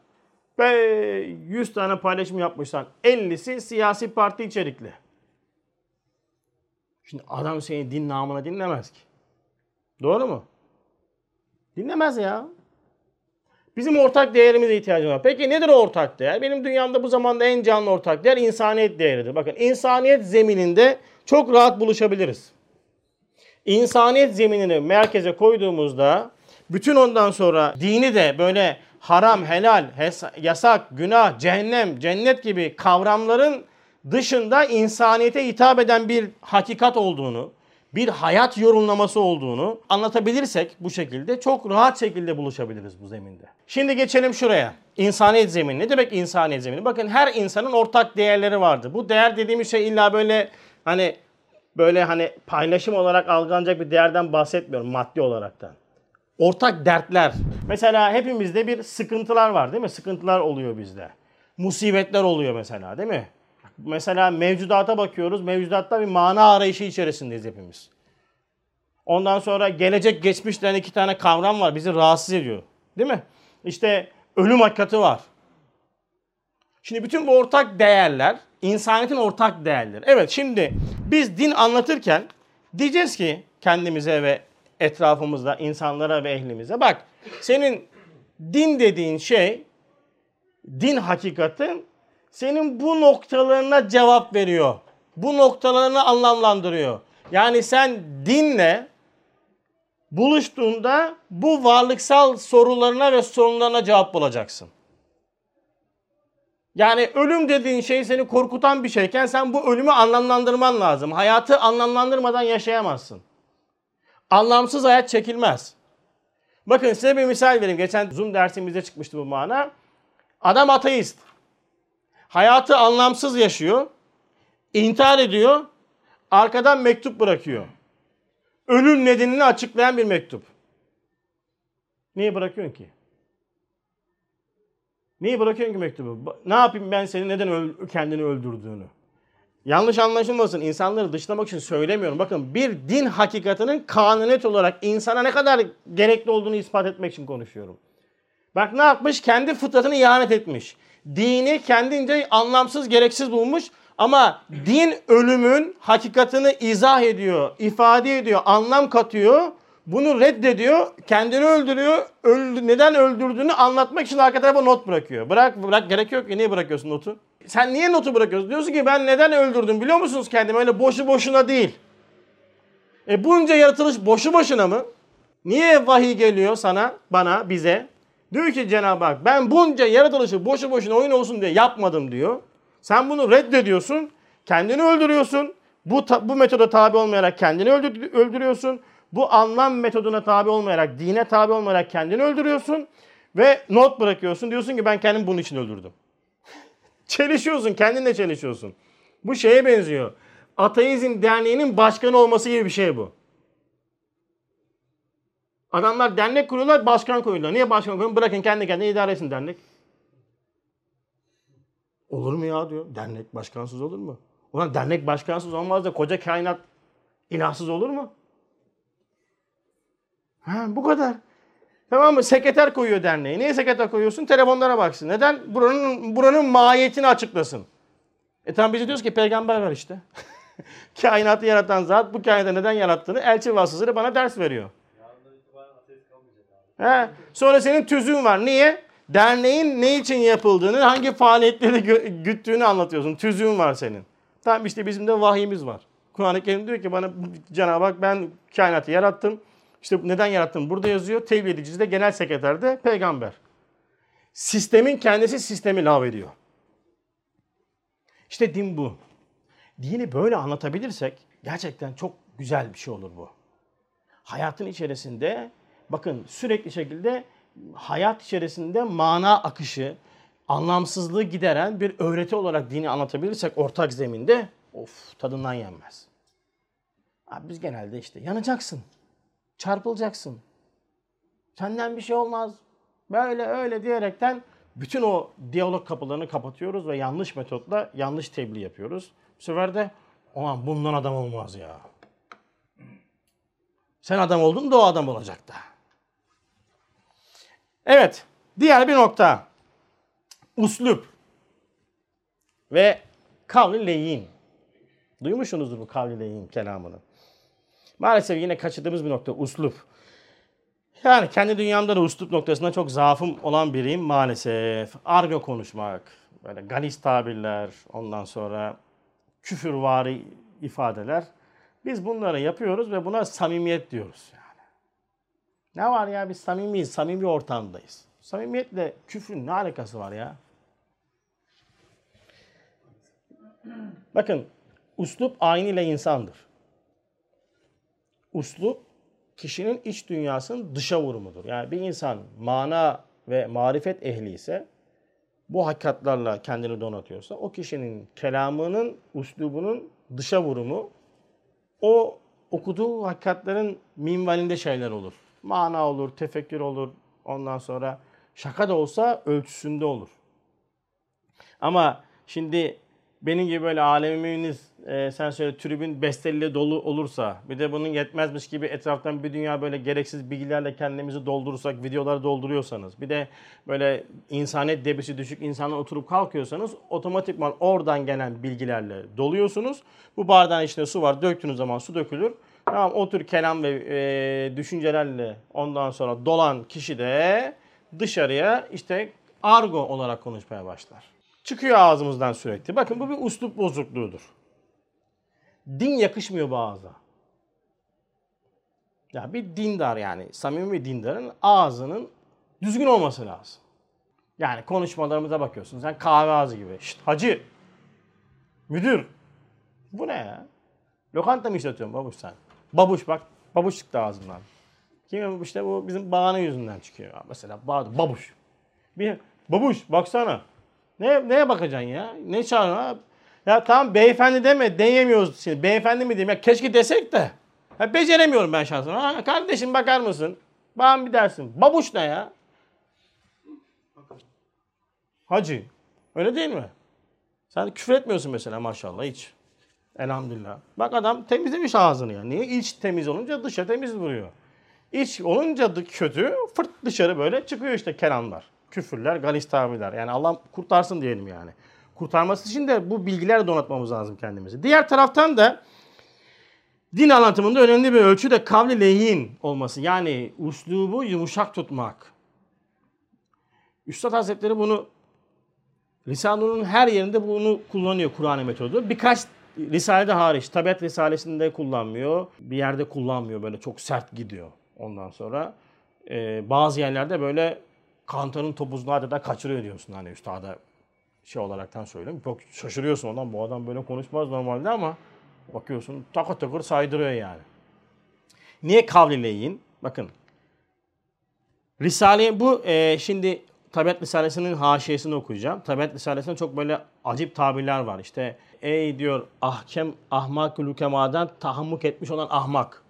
100 tane paylaşım yapmışsan 50'si siyasi parti içerikli. Şimdi adam seni din namına dinlemez ki. Doğru mu? Dinlemez ya. Bizim ortak değerimize ihtiyacımız var. Peki nedir o ortak değer? Benim dünyamda bu zamanda en canlı ortak değer insaniyet değeridir. Bakın insaniyet zemininde çok rahat buluşabiliriz. İnsaniyet zeminini merkeze koyduğumuzda bütün ondan sonra dini de böyle haram, helal, yasak, günah, cehennem, cennet gibi kavramların dışında insaniyete hitap eden bir hakikat olduğunu, bir hayat yorumlaması olduğunu anlatabilirsek bu şekilde çok rahat şekilde buluşabiliriz bu zeminde. Şimdi geçelim şuraya. İnsaniyet zemini. Ne demek insaniyet zemini? Bakın her insanın ortak değerleri vardır. Bu değer dediğimiz şey illa böyle hani böyle hani paylaşım olarak algılanacak bir değerden bahsetmiyorum maddi olaraktan. Ortak dertler. Mesela hepimizde bir sıkıntılar var değil mi? Sıkıntılar oluyor bizde. Musibetler oluyor mesela değil mi? Mesela mevcudata bakıyoruz. Mevcudatta bir mana arayışı içerisindeyiz hepimiz. Ondan sonra gelecek geçmiş denen iki tane kavram var. Bizi rahatsız ediyor. Değil mi? İşte ölüm hakikati var. Şimdi bütün bu ortak değerler insaniyetin ortak değerleri. Evet şimdi biz din anlatırken diyeceğiz ki kendimize ve etrafımızda insanlara ve ehlimize bak senin din dediğin şey din hakikatin senin bu noktalarına cevap veriyor. Bu noktalarını anlamlandırıyor. Yani sen dinle buluştuğunda bu varlıksal sorularına ve sorunlarına cevap bulacaksın. Yani ölüm dediğin şey seni korkutan bir şeyken sen bu ölümü anlamlandırman lazım. Hayatı anlamlandırmadan yaşayamazsın. Anlamsız hayat çekilmez. Bakın size bir misal vereyim. Geçen Zoom dersimizde çıkmıştı bu mana. Adam ateist. Hayatı anlamsız yaşıyor. intihar ediyor. Arkadan mektup bırakıyor. Ölüm nedenini açıklayan bir mektup. Niye bırakıyorsun ki? Niye bırakıyorsun ki mektubu? Ne yapayım ben senin neden öl- kendini öldürdüğünü? Yanlış anlaşılmasın. insanları dışlamak için söylemiyorum. Bakın bir din hakikatinin kanuniyet olarak insana ne kadar gerekli olduğunu ispat etmek için konuşuyorum. Bak ne yapmış? Kendi fıtratını ihanet etmiş. Dini kendince anlamsız, gereksiz bulmuş. Ama din ölümün hakikatini izah ediyor, ifade ediyor, anlam katıyor. Bunu reddediyor, kendini öldürüyor. Öldü, neden öldürdüğünü anlatmak için arka tarafa not bırakıyor. Bırak, bırak gerek yok. Niye bırakıyorsun notu? Sen niye notu bırakıyorsun? Diyorsun ki ben neden öldürdüm biliyor musunuz kendimi? Öyle boşu boşuna değil. E bunca yaratılış boşu boşuna mı? Niye vahiy geliyor sana, bana, bize? Diyor ki Cenab-ı Hak ben bunca yaratılışı boşu boşuna oyun olsun diye yapmadım diyor. Sen bunu reddediyorsun. Kendini öldürüyorsun. Bu, bu metoda tabi olmayarak kendini öldür- öldürüyorsun. Bu anlam metoduna tabi olmayarak, dine tabi olmayarak kendini öldürüyorsun. Ve not bırakıyorsun. Diyorsun ki ben kendimi bunun için öldürdüm. Çelişiyorsun, kendinle çelişiyorsun. Bu şeye benziyor. Ateizm Derneği'nin başkanı olması gibi bir şey bu. Adamlar dernek kuruyorlar, başkan koyuyorlar. Niye başkan koyuyorlar? Bırakın kendi kendine idare etsin dernek. Olur mu ya diyor. Dernek başkansız olur mu? Ulan dernek başkansız olmaz da koca kainat ilahsız olur mu? Ha, bu kadar. Tamam mı? Sekreter koyuyor derneğe. Niye sekreter koyuyorsun? Telefonlara baksın. Neden? Buranın buranın mahiyetini açıklasın. E tamam biz diyoruz ki peygamber var işte. [laughs] Kainatı yaratan zat bu kainatı neden yarattığını elçi vasıtasıyla bana ders veriyor. He. Sonra senin tüzüğün var. Niye? Derneğin ne için yapıldığını, hangi faaliyetleri gö- güttüğünü anlatıyorsun. Tüzüğün var senin. Tamam işte bizim de vahyimiz var. Kur'an-ı Kerim diyor ki bana Cenab-ı Hak ben kainatı yarattım. İşte neden yarattım burada yazıyor. Tebliğ edicisi de genel sekreter de peygamber. Sistemin kendisi sistemi lağvediyor. İşte din bu. Dini böyle anlatabilirsek gerçekten çok güzel bir şey olur bu. Hayatın içerisinde bakın sürekli şekilde hayat içerisinde mana akışı, anlamsızlığı gideren bir öğreti olarak dini anlatabilirsek ortak zeminde of tadından yenmez. Abi biz genelde işte yanacaksın, çarpılacaksın. Senden bir şey olmaz. Böyle öyle diyerekten bütün o diyalog kapılarını kapatıyoruz ve yanlış metotla yanlış tebliğ yapıyoruz. Bu sefer de aman bundan adam olmaz ya. Sen adam oldun da o adam olacak da. Evet. Diğer bir nokta. Uslup. Ve kavli leyin. Duymuşsunuzdur bu kavli leyin kelamını. Maalesef yine kaçırdığımız bir nokta uslup. Yani kendi dünyamda da uslup noktasında çok zaafım olan biriyim maalesef. Argo konuşmak, böyle galis tabirler, ondan sonra küfürvari ifadeler. Biz bunları yapıyoruz ve buna samimiyet diyoruz yani. Ne var ya biz samimiyiz, samimi ortamdayız. Samimiyetle küfrün ne alakası var ya? Bakın, uslup aynıyla insandır. Uslup kişinin iç dünyasının dışa vurumudur. Yani bir insan mana ve marifet ehli ise bu hakikatlarla kendini donatıyorsa o kişinin kelamının, uslubunun dışa vurumu o okuduğu hakikatlerin minvalinde şeyler olur. Mana olur, tefekkür olur. Ondan sonra şaka da olsa ölçüsünde olur. Ama şimdi benim gibi böyle alemimiz e, sen söyle tribün besteliyle dolu olursa bir de bunun yetmezmiş gibi etraftan bir dünya böyle gereksiz bilgilerle kendimizi doldurursak videoları dolduruyorsanız bir de böyle insaniyet debisi düşük insanlar oturup kalkıyorsanız otomatikman oradan gelen bilgilerle doluyorsunuz. Bu bardağın içinde su var döktüğünüz zaman su dökülür. Tamam o tür kelam ve e, düşüncelerle ondan sonra dolan kişi de dışarıya işte argo olarak konuşmaya başlar. Çıkıyor ağzımızdan sürekli. Bakın bu bir uslup bozukluğudur. Din yakışmıyor ağza. Ya bir dindar yani samimi bir dindarın ağzının düzgün olması lazım. Yani konuşmalarımıza bakıyorsun. Sen kahve ağzı gibi. Şşt hacı. Müdür. Bu ne ya? Lokanta mı işletiyorsun babuş sen? Babuş bak. Babuş çıktı ağzından. Kim işte bu bizim bağını yüzünden çıkıyor. Mesela babuş. Bir babuş baksana. Ne, neye bakacaksın ya? Ne çağırıyorsun abi? Ya tamam beyefendi deme diyemiyoruz şimdi. Beyefendi mi diyeyim ya? Keşke desek de. Ya beceremiyorum ben şahsen. Ha, kardeşim bakar mısın? Bana bir dersin. Babuş ne ya? Hacı. Öyle değil mi? Sen küfür etmiyorsun mesela maşallah hiç. Elhamdülillah. Bak adam temizlemiş ağzını ya. Niye? İç temiz olunca dışa temiz duruyor. İç olunca kötü fırt dışarı böyle çıkıyor işte kelamlar. Küfürler, galis tabirler. Yani Allah kurtarsın diyelim yani. Kurtarması için de bu bilgilerle donatmamız lazım kendimizi. Diğer taraftan da din anlatımında önemli bir ölçü de kavli leyin olması. Yani uslubu yumuşak tutmak. Üstad Hazretleri bunu Risale-i her yerinde bunu kullanıyor Kur'an metodu. Birkaç Risale'de hariç, Tabiat Risalesi'nde kullanmıyor. Bir yerde kullanmıyor böyle çok sert gidiyor. Ondan sonra e, bazı yerlerde böyle kantarın topuzunu adeta kaçırıyor diyorsun hani üstada şey olaraktan söyleyeyim. Çok şaşırıyorsun ondan bu adam böyle konuşmaz normalde ama bakıyorsun takır takır saydırıyor yani. Niye kavlileyin? Bakın Risale bu e, şimdi Tabiat Risalesi'nin haşiyesini okuyacağım. Tabiat Risalesi'nde çok böyle acip tabirler var. İşte ey diyor ahkem ahmak lükemadan tahammuk etmiş olan ahmak.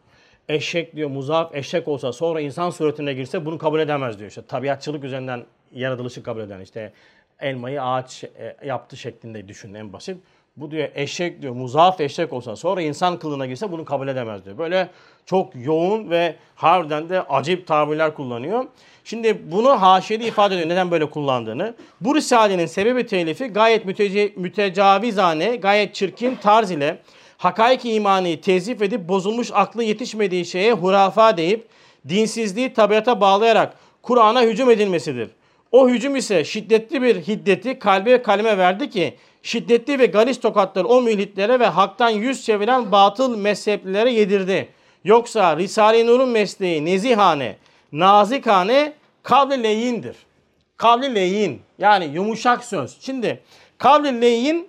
Eşek diyor muzaf eşek olsa sonra insan suretine girse bunu kabul edemez diyor. İşte tabiatçılık üzerinden yaratılışı kabul eden işte elmayı ağaç e, yaptı şeklinde düşün en basit. Bu diyor eşek diyor muzaf eşek olsa sonra insan kılığına girse bunu kabul edemez diyor. Böyle çok yoğun ve harbiden de acayip tabirler kullanıyor. Şimdi bunu haşiyede ifade ediyor neden böyle kullandığını. Bu risalenin sebebi telifi gayet mütece, mütecavizane, gayet çirkin tarz ile hakaik imanı tezif edip bozulmuş aklı yetişmediği şeye hurafa deyip dinsizliği tabiata bağlayarak Kur'an'a hücum edilmesidir. O hücum ise şiddetli bir hiddeti kalbe kaleme verdi ki şiddetli ve galis tokatları o mühlitlere ve haktan yüz çeviren batıl mezheplilere yedirdi. Yoksa Risale-i Nur'un mesleği nezihane, nazikane kavli leyindir. Kavli leyin yani yumuşak söz. Şimdi kavli leyin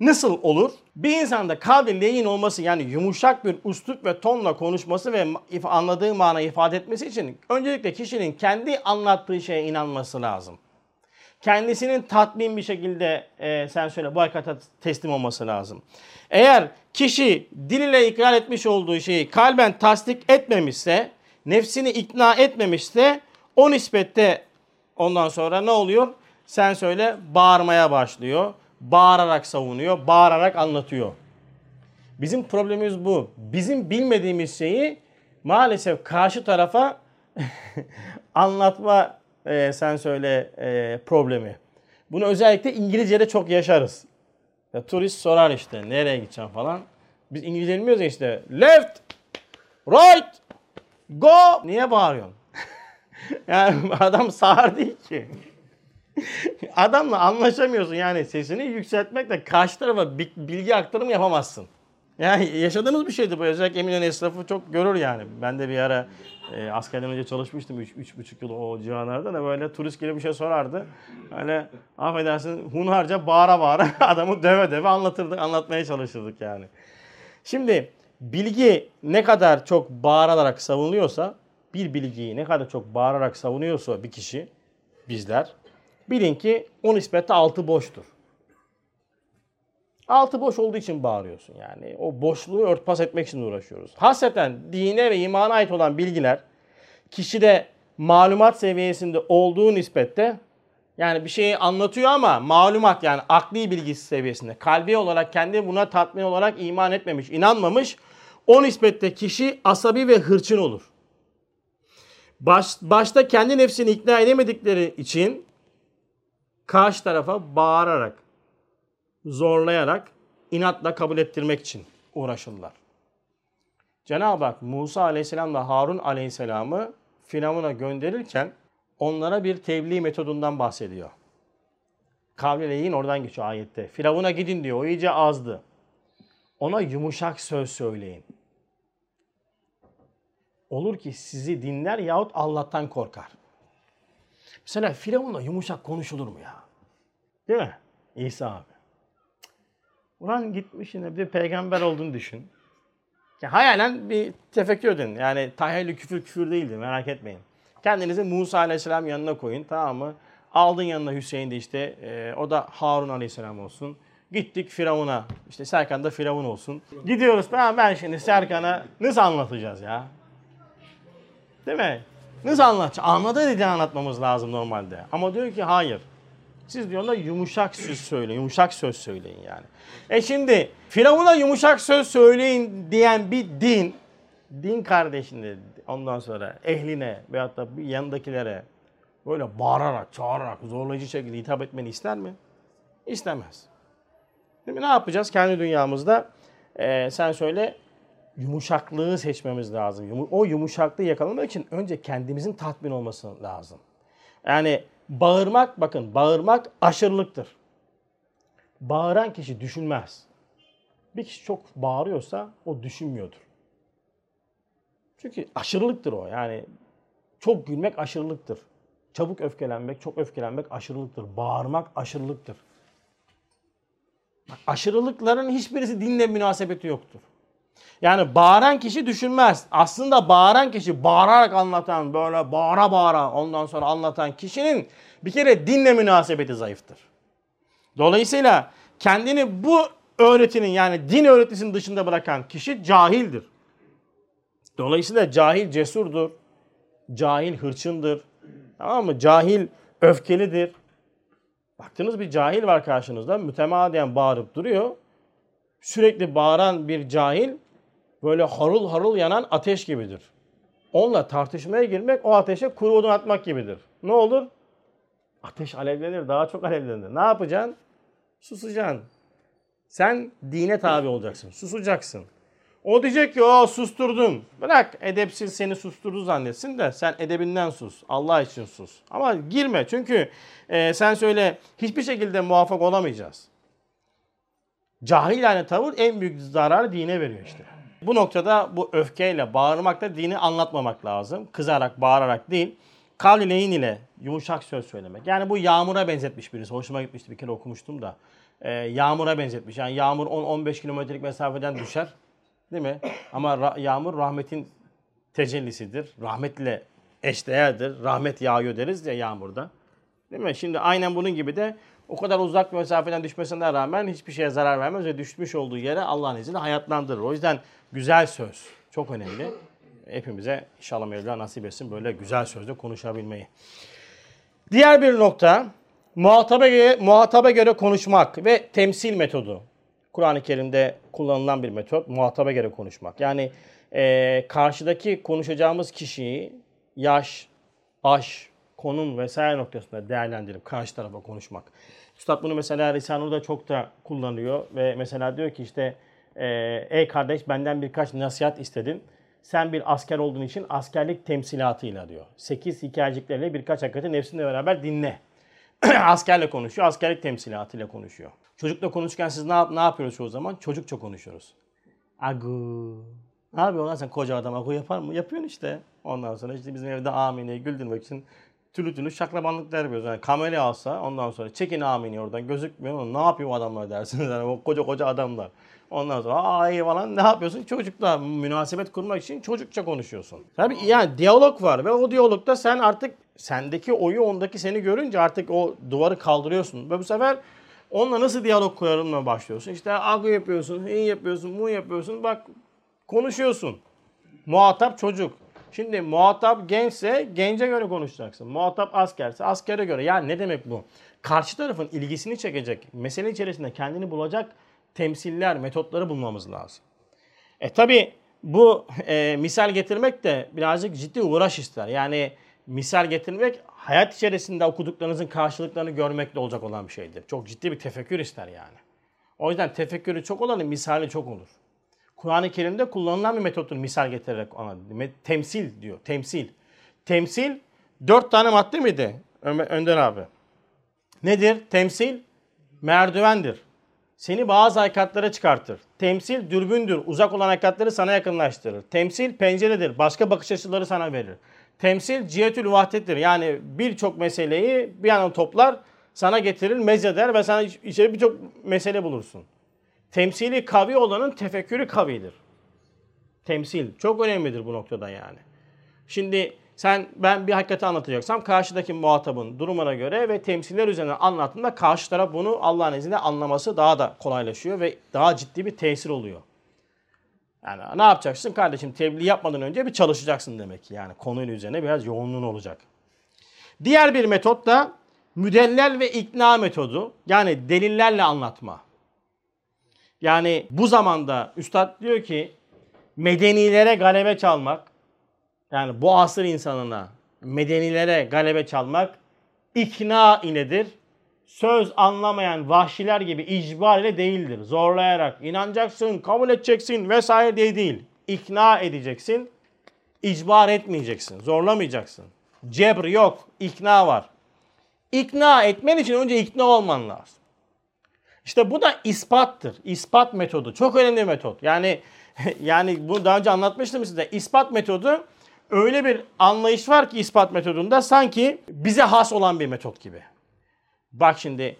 nasıl olur? Bir insanda kavli leyin olması yani yumuşak bir üslup ve tonla konuşması ve anladığı mana ifade etmesi için öncelikle kişinin kendi anlattığı şeye inanması lazım. Kendisinin tatmin bir şekilde e, sen söyle bu hakikate teslim olması lazım. Eğer kişi dil ile ikrar etmiş olduğu şeyi kalben tasdik etmemişse, nefsini ikna etmemişse o nispette ondan sonra ne oluyor? Sen söyle bağırmaya başlıyor. Bağırarak savunuyor, bağırarak anlatıyor. Bizim problemimiz bu. Bizim bilmediğimiz şeyi maalesef karşı tarafa [laughs] anlatma e, sen söyle e, problemi. Bunu özellikle İngilizce'de çok yaşarız. Ya, turist sorar işte nereye gideceğim falan. Biz İngilizce bilmiyoruz ya işte left, right, go. Niye bağırıyorsun? [laughs] yani adam sağır değil ki. Adamla anlaşamıyorsun yani sesini yükseltmekle karşı tarafa bilgi aktarımı yapamazsın. Yani yaşadığımız bir şeydi bu. Özellikle Eminönü esnafı çok görür yani. Ben de bir ara e, askerden önce çalışmıştım 3,5 yıl o civarlarda da böyle turist gelip bir şey sorardı. Öyle affedersin hunharca bağıra bağıra [laughs] adamı döve döve anlatırdık, anlatmaya çalışırdık yani. Şimdi bilgi ne kadar çok bağırarak savunuyorsa, bir bilgiyi ne kadar çok bağırarak savunuyorsa bir kişi, bizler, bilin ki o nispette altı boştur. Altı boş olduğu için bağırıyorsun yani. O boşluğu örtbas etmek için uğraşıyoruz. Hasreten dine ve imana ait olan bilgiler kişide malumat seviyesinde olduğu nispette yani bir şeyi anlatıyor ama malumat yani akli bilgisi seviyesinde. Kalbi olarak kendi buna tatmin olarak iman etmemiş, inanmamış. O nispette kişi asabi ve hırçın olur. Baş, başta kendi nefsini ikna edemedikleri için karşı tarafa bağırarak, zorlayarak, inatla kabul ettirmek için uğraşırlar. Cenab-ı Hak Musa aleyhisselam ve Harun aleyhisselamı Firavun'a gönderirken onlara bir tebliğ metodundan bahsediyor. Kavlileyin oradan geçiyor ayette. Firavun'a gidin diyor. O iyice azdı. Ona yumuşak söz söyleyin. Olur ki sizi dinler yahut Allah'tan korkar. Mesela Firavun'la yumuşak konuşulur mu ya? Değil mi? İsa abi. Ulan gitmiş yine bir peygamber olduğunu düşün. Ya hayalen bir tefekkür edin. Yani tahayyülü küfür küfür değildi merak etmeyin. Kendinizi Musa Aleyhisselam yanına koyun tamam mı? Aldın yanına Hüseyin de işte e, o da Harun Aleyhisselam olsun. Gittik Firavun'a. İşte Serkan da Firavun olsun. Gidiyoruz tamam ben şimdi Serkan'a nasıl anlatacağız ya? Değil mi? Nasıl anlatacağız? Anladığı dilden anlatmamız lazım normalde. Ama diyor ki hayır. Siz diyor ona yumuşak söz söyleyin. Yumuşak söz söyleyin yani. E şimdi Firavun'a yumuşak söz söyleyin diyen bir din, din kardeşine ondan sonra ehline veyahut da yanındakilere böyle bağırarak, çağırarak, zorlayıcı şekilde hitap etmeni ister mi? İstemez. Değil mi? Ne yapacağız? Kendi dünyamızda e, sen söyle yumuşaklığı seçmemiz lazım. O yumuşaklığı yakalamak için önce kendimizin tatmin olması lazım. Yani bağırmak bakın bağırmak aşırılıktır. Bağıran kişi düşünmez. Bir kişi çok bağırıyorsa o düşünmüyordur. Çünkü aşırılıktır o. Yani çok gülmek aşırılıktır. Çabuk öfkelenmek, çok öfkelenmek aşırılıktır. Bağırmak aşırılıktır. Bak, aşırılıkların hiçbirisi dinle münasebeti yoktur. Yani bağıran kişi düşünmez. Aslında bağıran kişi bağırarak anlatan, böyle bağıra bağıra ondan sonra anlatan kişinin bir kere dinle münasebeti zayıftır. Dolayısıyla kendini bu öğretinin yani din öğretisinin dışında bırakan kişi cahildir. Dolayısıyla cahil cesurdur. Cahil hırçındır. Tamam mı? Cahil öfkelidir. Baktınız bir cahil var karşınızda mütemadiyen bağırıp duruyor. Sürekli bağıran bir cahil böyle harıl harıl yanan ateş gibidir. Onunla tartışmaya girmek o ateşe kuru odun atmak gibidir. Ne olur? Ateş alevlenir, daha çok alevlenir. Ne yapacaksın? Susacaksın. Sen dine tabi olacaksın. Susacaksın. O diyecek ki o susturdum. Bırak edepsiz seni susturdu zannetsin de sen edebinden sus. Allah için sus. Ama girme çünkü e, sen söyle hiçbir şekilde muvaffak olamayacağız. Cahilane tavır en büyük zararı dine veriyor işte. Bu noktada bu öfkeyle, bağırmakla dini anlatmamak lazım. Kızarak, bağırarak değil. Kavli leyin ile yumuşak söz söylemek. Yani bu yağmura benzetmiş birisi. Hoşuma gitmişti bir kere okumuştum da. Ee, yağmura benzetmiş. Yani yağmur 10-15 kilometrelik mesafeden düşer. Değil mi? Ama ra- yağmur rahmetin tecellisidir. Rahmetle eşdeğerdir. Rahmet yağıyor deriz ya yağmurda. Değil mi? Şimdi aynen bunun gibi de o kadar uzak bir mesafeden düşmesine rağmen hiçbir şeye zarar vermez ve düşmüş olduğu yere Allah'ın izniyle hayatlandırır. O yüzden güzel söz çok önemli. Hepimize inşallah Mevla nasip etsin böyle güzel sözle konuşabilmeyi. Diğer bir nokta muhataba göre, muhataba göre konuşmak ve temsil metodu. Kur'an-ı Kerim'de kullanılan bir metot muhataba göre konuşmak. Yani e, karşıdaki konuşacağımız kişiyi yaş, baş, konum vesaire noktasında değerlendirip karşı tarafa konuşmak. Üstad bunu mesela Risale'de çok da kullanıyor ve mesela diyor ki işte e, ey kardeş benden birkaç nasihat istedin. Sen bir asker olduğun için askerlik temsilatıyla diyor. Sekiz hikayecikleriyle birkaç hakikati nefsinle beraber dinle. [clears throat] Askerle konuşuyor, askerlik temsilatıyla konuşuyor. Çocukla konuşurken siz ne, ne yapıyoruz çoğu zaman? Çocukça konuşuyoruz. Agu. Ne yapıyorsun lan sen koca adam agu yapar mı? Yapıyorsun işte. Ondan sonra işte bizim evde Amine'yi güldürmek için türlü türlü şaklabanlıklar yapıyoruz. Yani kamera alsa ondan sonra çekin Amine'yi oradan gözükmüyor. Ne yapıyor adamlar dersiniz. [laughs] Yani o koca koca adamlar. Ondan sonra iyi falan ne yapıyorsun? Çocukla münasebet kurmak için çocukça konuşuyorsun. Tabii yani diyalog var ve o diyalogda sen artık sendeki oyu ondaki seni görünce artık o duvarı kaldırıyorsun. Ve bu sefer onunla nasıl diyalog kurarımla başlıyorsun. İşte agu yapıyorsun, iyi yapıyorsun, bu yapıyorsun. Bak konuşuyorsun. Muhatap çocuk. Şimdi muhatap gençse gence göre konuşacaksın. Muhatap askerse askere göre. Yani ne demek bu? Karşı tarafın ilgisini çekecek, mesele içerisinde kendini bulacak temsiller, metotları bulmamız lazım. E tabi bu e, misal getirmek de birazcık ciddi uğraş ister. Yani misal getirmek hayat içerisinde okuduklarınızın karşılıklarını görmekle olacak olan bir şeydir. Çok ciddi bir tefekkür ister yani. O yüzden tefekkürü çok olanın misali çok olur. Kur'an-ı Kerim'de kullanılan bir metottur misal getirerek ona. Temsil diyor. Temsil. Temsil dört tane madde miydi Önder abi? Nedir? Temsil merdivendir. Seni bazı hakikatlara çıkartır. Temsil dürbündür. Uzak olan hakikatleri sana yakınlaştırır. Temsil penceredir. Başka bakış açıları sana verir. Temsil cihetül vahdettir. Yani birçok meseleyi bir yana toplar, sana getirir, mezeder ve sana iç- içeri birçok mesele bulursun. Temsili kavi olanın tefekkürü kavidir. Temsil çok önemlidir bu noktada yani. Şimdi sen ben bir hakikati anlatacaksam karşıdaki muhatabın durumuna göre ve temsiller üzerinden anlattığında karşı taraf bunu Allah'ın izniyle anlaması daha da kolaylaşıyor ve daha ciddi bir tesir oluyor. Yani ne yapacaksın kardeşim? Tebliğ yapmadan önce bir çalışacaksın demek ki. Yani konuyla üzerine biraz yoğunluğun olacak. Diğer bir metot da müdellel ve ikna metodu. Yani delillerle anlatma. Yani bu zamanda üstad diyor ki medenilere galebe çalmak yani bu asır insanına medenilere galebe çalmak ikna iledir. Söz anlamayan vahşiler gibi icbar ile değildir. Zorlayarak inanacaksın, kabul edeceksin vesaire diye değil. İkna edeceksin, icbar etmeyeceksin, zorlamayacaksın. Cebr yok, ikna var. İkna etmen için önce ikna olman lazım. İşte bu da ispattır. İspat metodu. Çok önemli bir metot. Yani [laughs] yani bunu daha önce anlatmıştım size. İspat metodu öyle bir anlayış var ki ispat metodunda sanki bize has olan bir metot gibi. Bak şimdi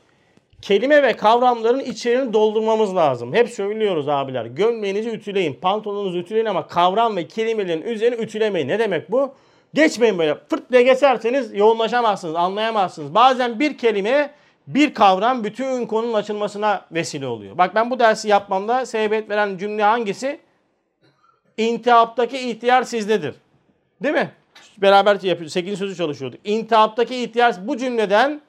kelime ve kavramların içeriğini doldurmamız lazım. Hep söylüyoruz abiler. Gömleğinizi ütüleyin, pantolonunuzu ütüleyin ama kavram ve kelimelerin üzerine ütülemeyin. Ne demek bu? Geçmeyin böyle. Fırt diye geçerseniz yoğunlaşamazsınız, anlayamazsınız. Bazen bir kelime, bir kavram bütün konunun açılmasına vesile oluyor. Bak ben bu dersi yapmamda sebebiyet veren cümle hangisi? İntihaptaki ihtiyar sizdedir. Değil mi? Beraber yapıyoruz. 8. sözü çalışıyorduk. İntihaptaki ihtiyar bu cümleden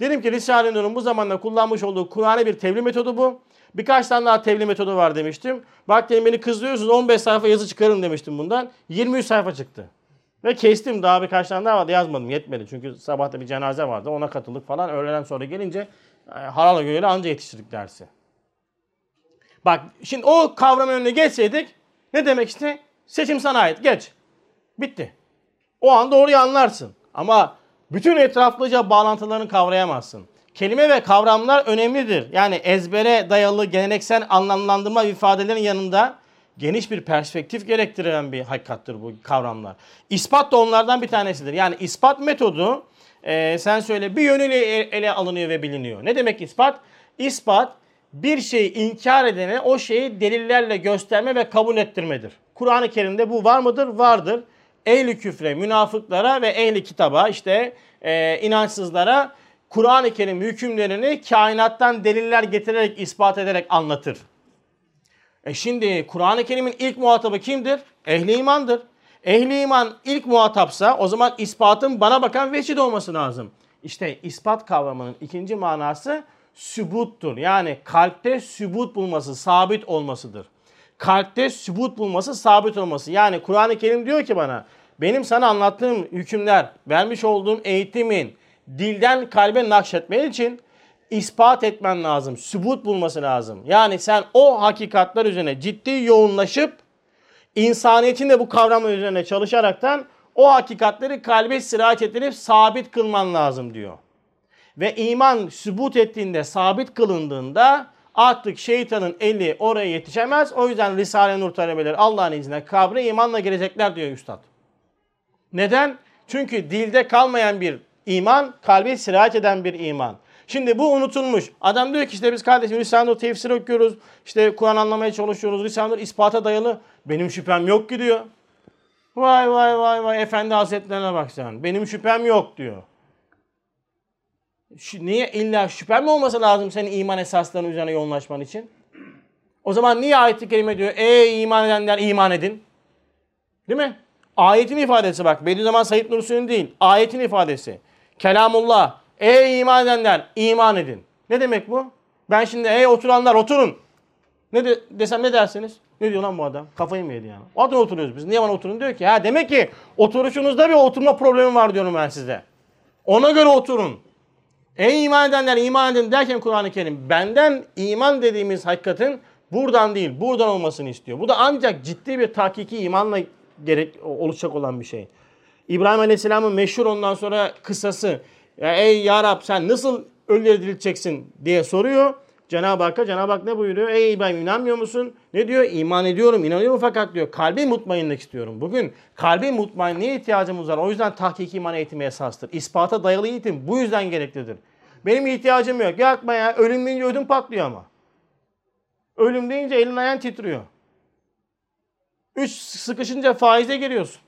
dedim ki Risale-i Nur'un bu zamanda kullanmış olduğu Kur'an'a bir tebliğ metodu bu. Birkaç tane daha tebliğ metodu var demiştim. Bak dedim beni kızıyorsunuz 15 sayfa yazı çıkarın demiştim bundan. 23 sayfa çıktı. Ve kestim daha birkaç tane daha vardı yazmadım yetmedi. Çünkü sabahta bir cenaze vardı ona katıldık falan. Öğleden sonra gelince e, halala göre anca yetiştirdik dersi. Bak şimdi o kavramın önüne geçseydik ne demek işte? Seçim sana ait geç. Bitti. O an doğruyu anlarsın. Ama bütün etraflıca bağlantılarını kavrayamazsın. Kelime ve kavramlar önemlidir. Yani ezbere dayalı geleneksel anlamlandırma ifadelerin yanında geniş bir perspektif gerektiren bir hakikattır bu kavramlar. İspat da onlardan bir tanesidir. Yani ispat metodu e, sen söyle bir yönüyle ele alınıyor ve biliniyor. Ne demek ispat? İspat bir şeyi inkar edene o şeyi delillerle gösterme ve kabul ettirmedir. Kur'an-ı Kerim'de bu var mıdır? Vardır. Ehli küfre, münafıklara ve ehli kitaba işte e, inançsızlara Kur'an-ı Kerim hükümlerini kainattan deliller getirerek ispat ederek anlatır. E şimdi Kur'an-ı Kerim'in ilk muhatabı kimdir? Ehli imandır. Ehli iman ilk muhatapsa o zaman ispatın bana bakan veçid olması lazım. İşte ispat kavramının ikinci manası sübuttur. Yani kalpte sübut bulması, sabit olmasıdır. Kalpte sübut bulması, sabit olması. Yani Kur'an-ı Kerim diyor ki bana benim sana anlattığım hükümler, vermiş olduğum eğitimin dilden kalbe nakşetmen için ispat etmen lazım. Sübut bulması lazım. Yani sen o hakikatler üzerine ciddi yoğunlaşıp insaniyetin de bu kavramın üzerine çalışaraktan o hakikatleri kalbe sirayet ettirip sabit kılman lazım diyor. Ve iman sübut ettiğinde, sabit kılındığında artık şeytanın eli oraya yetişemez. O yüzden Risale-i Nur talebeleri Allah'ın izniyle kabre imanla gelecekler diyor Üstad. Neden? Çünkü dilde kalmayan bir iman, kalbe sirayet eden bir iman. Şimdi bu unutulmuş. Adam diyor ki işte biz kardeşim Risale-i Nur tefsir okuyoruz. İşte Kur'an anlamaya çalışıyoruz. Risale-i Nur ispata dayalı. Benim şüphem yok ki diyor. Vay vay vay vay efendi hazretlerine bak sen. Benim şüphem yok diyor. Şu, niye illa şüphem mi olması lazım senin iman esaslarının üzerine yoğunlaşman için? O zaman niye ayet-i kerime diyor? Ey iman edenler iman edin. Değil mi? Ayetin ifadesi bak. Bediüzzaman Said Nursi'nin değil. Ayetin ifadesi. Kelamullah. Ey iman edenler iman edin. Ne demek bu? Ben şimdi ey oturanlar oturun. Ne de, desem ne dersiniz? Ne diyor lan bu adam? Kafayı mı yedi yani? O adam oturuyoruz biz. Niye bana oturun diyor ki. Ha demek ki oturuşunuzda bir oturma problemi var diyorum ben size. Ona göre oturun. Ey iman edenler iman edin derken Kur'an-ı Kerim benden iman dediğimiz hakikatin buradan değil buradan olmasını istiyor. Bu da ancak ciddi bir tahkiki imanla gerek oluşacak olan bir şey. İbrahim Aleyhisselam'ın meşhur ondan sonra kısası. Ey ya Rab sen nasıl ölüleri dirilteceksin diye soruyor. Cenab-ı Hakk'a Cenab-ı Hak ne buyuruyor? Ey İbrahim inanmıyor musun? Ne diyor? İman ediyorum, inanıyorum fakat diyor kalbi mutmainlik istiyorum. Bugün kalbi mutmainliğe ihtiyacımız var. O yüzden tahkik iman eğitimi esastır. İspata dayalı eğitim bu yüzden gereklidir. Benim ihtiyacım yok. Yakma ya. Ölüm deyince ödüm patlıyor ama. Ölüm deyince elin ayağın titriyor. Üç sıkışınca faize giriyorsun.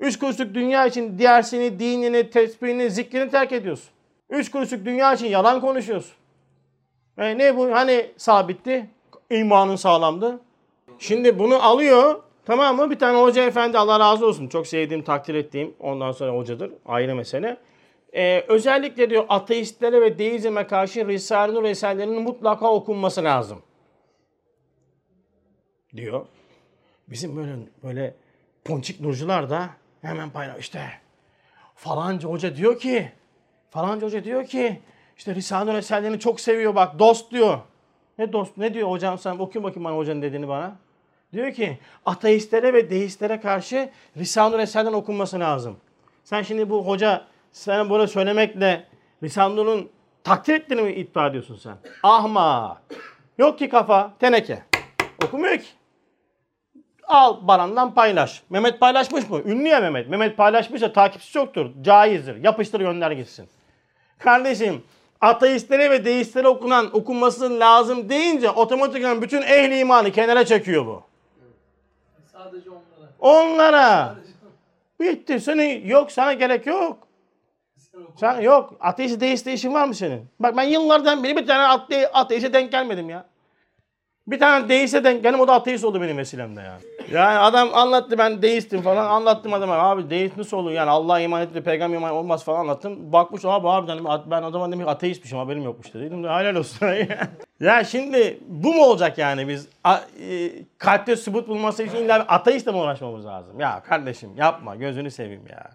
Üç kuruşluk dünya için diğersini, dinini, tesbihini, zikrini terk ediyorsun. Üç kuruşluk dünya için yalan konuşuyorsun. E ne bu? Hani sabitti? İmanın sağlamdı. Şimdi bunu alıyor. Tamam mı? Bir tane hoca efendi Allah razı olsun. Çok sevdiğim, takdir ettiğim. Ondan sonra hocadır. Ayrı mesele. Ee, özellikle diyor ateistlere ve deizme karşı Risale-i Nur eserlerinin mutlaka okunması lazım. Diyor. Bizim böyle böyle ponçik nurcular da hemen paylaş işte falanca hoca diyor ki falanca hoca diyor ki işte Risale-i eserlerini çok seviyor bak dost diyor. Ne dost ne diyor hocam sen okuyun bakayım bana hocanın dediğini bana. Diyor ki ateistlere ve deistlere karşı Risale-i Nur eserlerin okunması lazım. Sen şimdi bu hoca sen bunu söylemekle Risale-i Nur'un takdir ettiğini mi iddia ediyorsun sen? Ahmak. Yok ki kafa, teneke. Okumuyor ki. Al barandan paylaş. Mehmet paylaşmış mı? Ünlü ya Mehmet. Mehmet paylaşmışsa takipçisi çoktur. Caizdir. Yapıştır gönder gitsin. Kardeşim ateistlere ve deistlere okunan okunması lazım deyince otomatikman bütün ehli imanı kenara çekiyor bu. Sadece onlara. Onlara. Bitti. Seni yok sana gerek yok. Sen yok. Ateist deist işin var mı senin? Bak ben yıllardan beri bir tane ate ateiste denk gelmedim ya. Bir tane deiste denk geldim o da ateist oldu benim vesilemde yani. Yani adam anlattı ben deistim falan anlattım adama abi deist nasıl olur yani Allah'a iman etti peygamber iman olmaz falan anlattım. Bakmış abi harbiden ben adama demek ateistmişim haberim yokmuş dedim de helal olsun. [laughs] ya şimdi bu mu olacak yani biz a, e, kalpte sübut bulması için illa bir ateistle mi uğraşmamız lazım? Ya kardeşim yapma gözünü seveyim ya.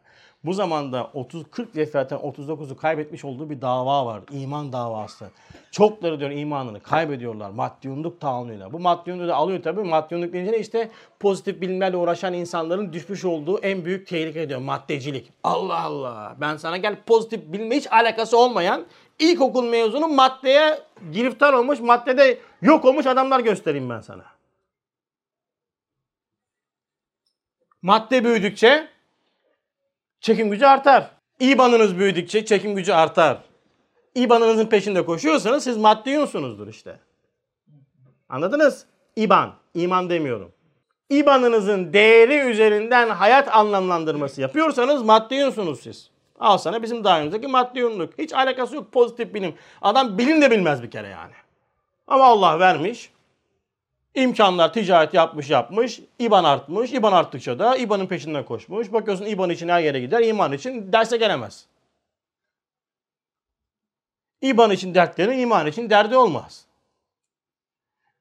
Bu zamanda 30-40 defaten 39'u kaybetmiş olduğu bir dava var. İman davası. Çokları diyor imanını kaybediyorlar maddiyunluk tahammülüyle. Bu maddiyunluğu da alıyor tabii. Maddiyunluk deyince de işte pozitif bilimlerle uğraşan insanların düşmüş olduğu en büyük tehlike diyor. Maddecilik. Allah Allah. Ben sana gel pozitif bilimle hiç alakası olmayan ilkokul mezunu maddeye giriftar olmuş, maddede yok olmuş adamlar göstereyim ben sana. Madde büyüdükçe çekim gücü artar. İbanınız büyüdükçe çekim gücü artar. İbanınızın peşinde koşuyorsanız siz maddiyunsunuzdur işte. Anladınız? İban. iman demiyorum. İbanınızın değeri üzerinden hayat anlamlandırması yapıyorsanız maddiyunsunuz siz. Al sana bizim dahilimizdeki maddiyunluk. Hiç alakası yok pozitif bilim. Adam bilim de bilmez bir kere yani. Ama Allah vermiş. İmkanlar ticaret yapmış yapmış. İban artmış. İban arttıkça da İban'ın peşinden koşmuş. Bakıyorsun İban için her yere gider. iman için derse gelemez. İban için dertleri iman için derdi olmaz.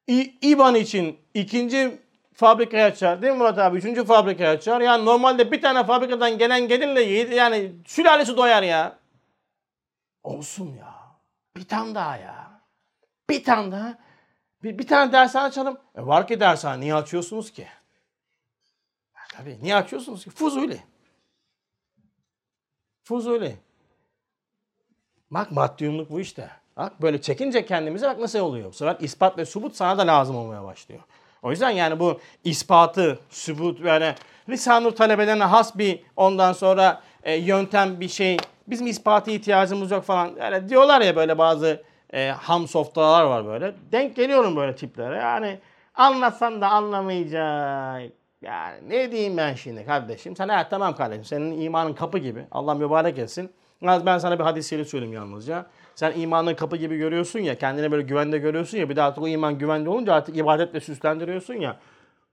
İ, İban için ikinci fabrikaya açar değil mi Murat abi? Üçüncü fabrikaya açar. Yani normalde bir tane fabrikadan gelen gelinle yani sülalesi doyar ya. Olsun ya. Bir tane daha ya. Bir tane daha. Bir, bir tane dershane açalım. E var ki dershane. Niye açıyorsunuz ki? Ya tabii. Niye açıyorsunuz ki? Fuzuli. Fuzuli. Bak maddiyumluk bu işte. Bak böyle çekince kendimize bak nasıl oluyor. Bu sefer ispat ve subut sana da lazım olmaya başlıyor. O yüzden yani bu ispatı, subut yani Lisanur talebelerine has bir ondan sonra e, yöntem bir şey. Bizim ispatı ihtiyacımız yok falan. Yani diyorlar ya böyle bazı e, ham softalar var böyle. Denk geliyorum böyle tiplere. Yani anlatsan da anlamayacak. Yani ne diyeyim ben şimdi kardeşim? Sen evet tamam kardeşim. Senin imanın kapı gibi. Allah mübarek etsin. Ben sana bir hadis şerif söyleyeyim yalnızca. Sen imanın kapı gibi görüyorsun ya, kendine böyle güvende görüyorsun ya, bir de artık o iman güvende olunca artık ibadetle süslendiriyorsun ya.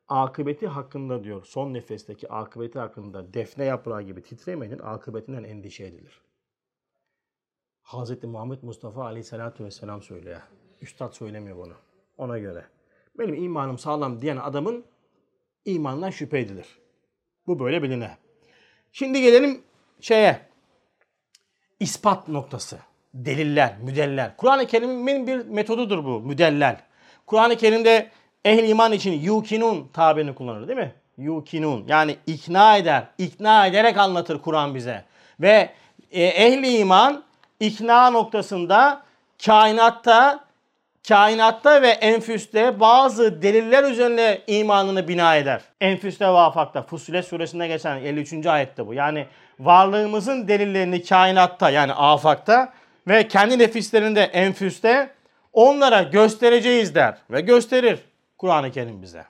Akıbeti hakkında diyor, son nefesteki akıbeti hakkında defne yaprağı gibi titremenin akıbetinden endişe edilir. Hz. Muhammed Mustafa Aleyhisselatü Vesselam söylüyor. Üstad söylemiyor bunu. Ona göre. Benim imanım sağlam diyen adamın imandan şüphe edilir. Bu böyle biline. Şimdi gelelim şeye. İspat noktası. Deliller, müdeller. Kur'an-ı Kerim'in bir metodudur bu müdeller. Kur'an-ı Kerim'de ehl iman için yukinun tabirini kullanır değil mi? Yukinun yani ikna eder, ikna ederek anlatır Kur'an bize. Ve e, ehli iman ikna noktasında kainatta kainatta ve enfüste bazı deliller üzerine imanını bina eder. Enfüste ve afakta. Fussilet suresinde geçen 53. ayette bu. Yani varlığımızın delillerini kainatta yani afakta ve kendi nefislerinde enfüste onlara göstereceğiz der ve gösterir Kur'an-ı Kerim bize.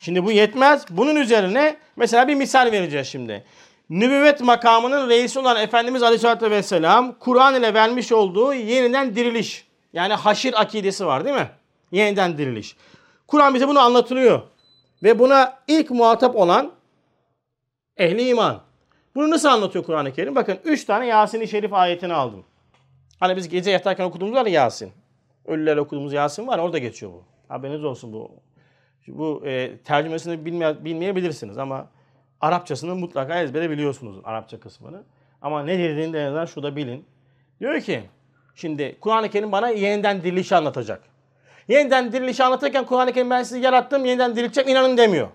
Şimdi bu yetmez. Bunun üzerine mesela bir misal vereceğiz şimdi. Nübüvvet makamının reisi olan Efendimiz Aleyhisselatü Vesselam Kur'an ile vermiş olduğu yeniden diriliş. Yani haşir akidesi var değil mi? Yeniden diriliş. Kur'an bize bunu anlatılıyor. Ve buna ilk muhatap olan ehli iman. Bunu nasıl anlatıyor Kur'an-ı Kerim? Bakın 3 tane Yasin-i Şerif ayetini aldım. Hani biz gece yatarken okuduğumuz var ya Yasin. Ölüler okuduğumuz Yasin var orada geçiyor bu. Haberiniz olsun bu. Bu e, tercümesini bilmeye, bilmeyebilirsiniz ama Arapçasını mutlaka ezbere biliyorsunuz Arapça kısmını. Ama ne dediğini de en şurada bilin. Diyor ki şimdi Kur'an-ı Kerim bana yeniden dirilişi anlatacak. Yeniden dirilişi anlatırken Kur'an-ı Kerim ben sizi yarattım yeniden diriltecek inanın demiyor.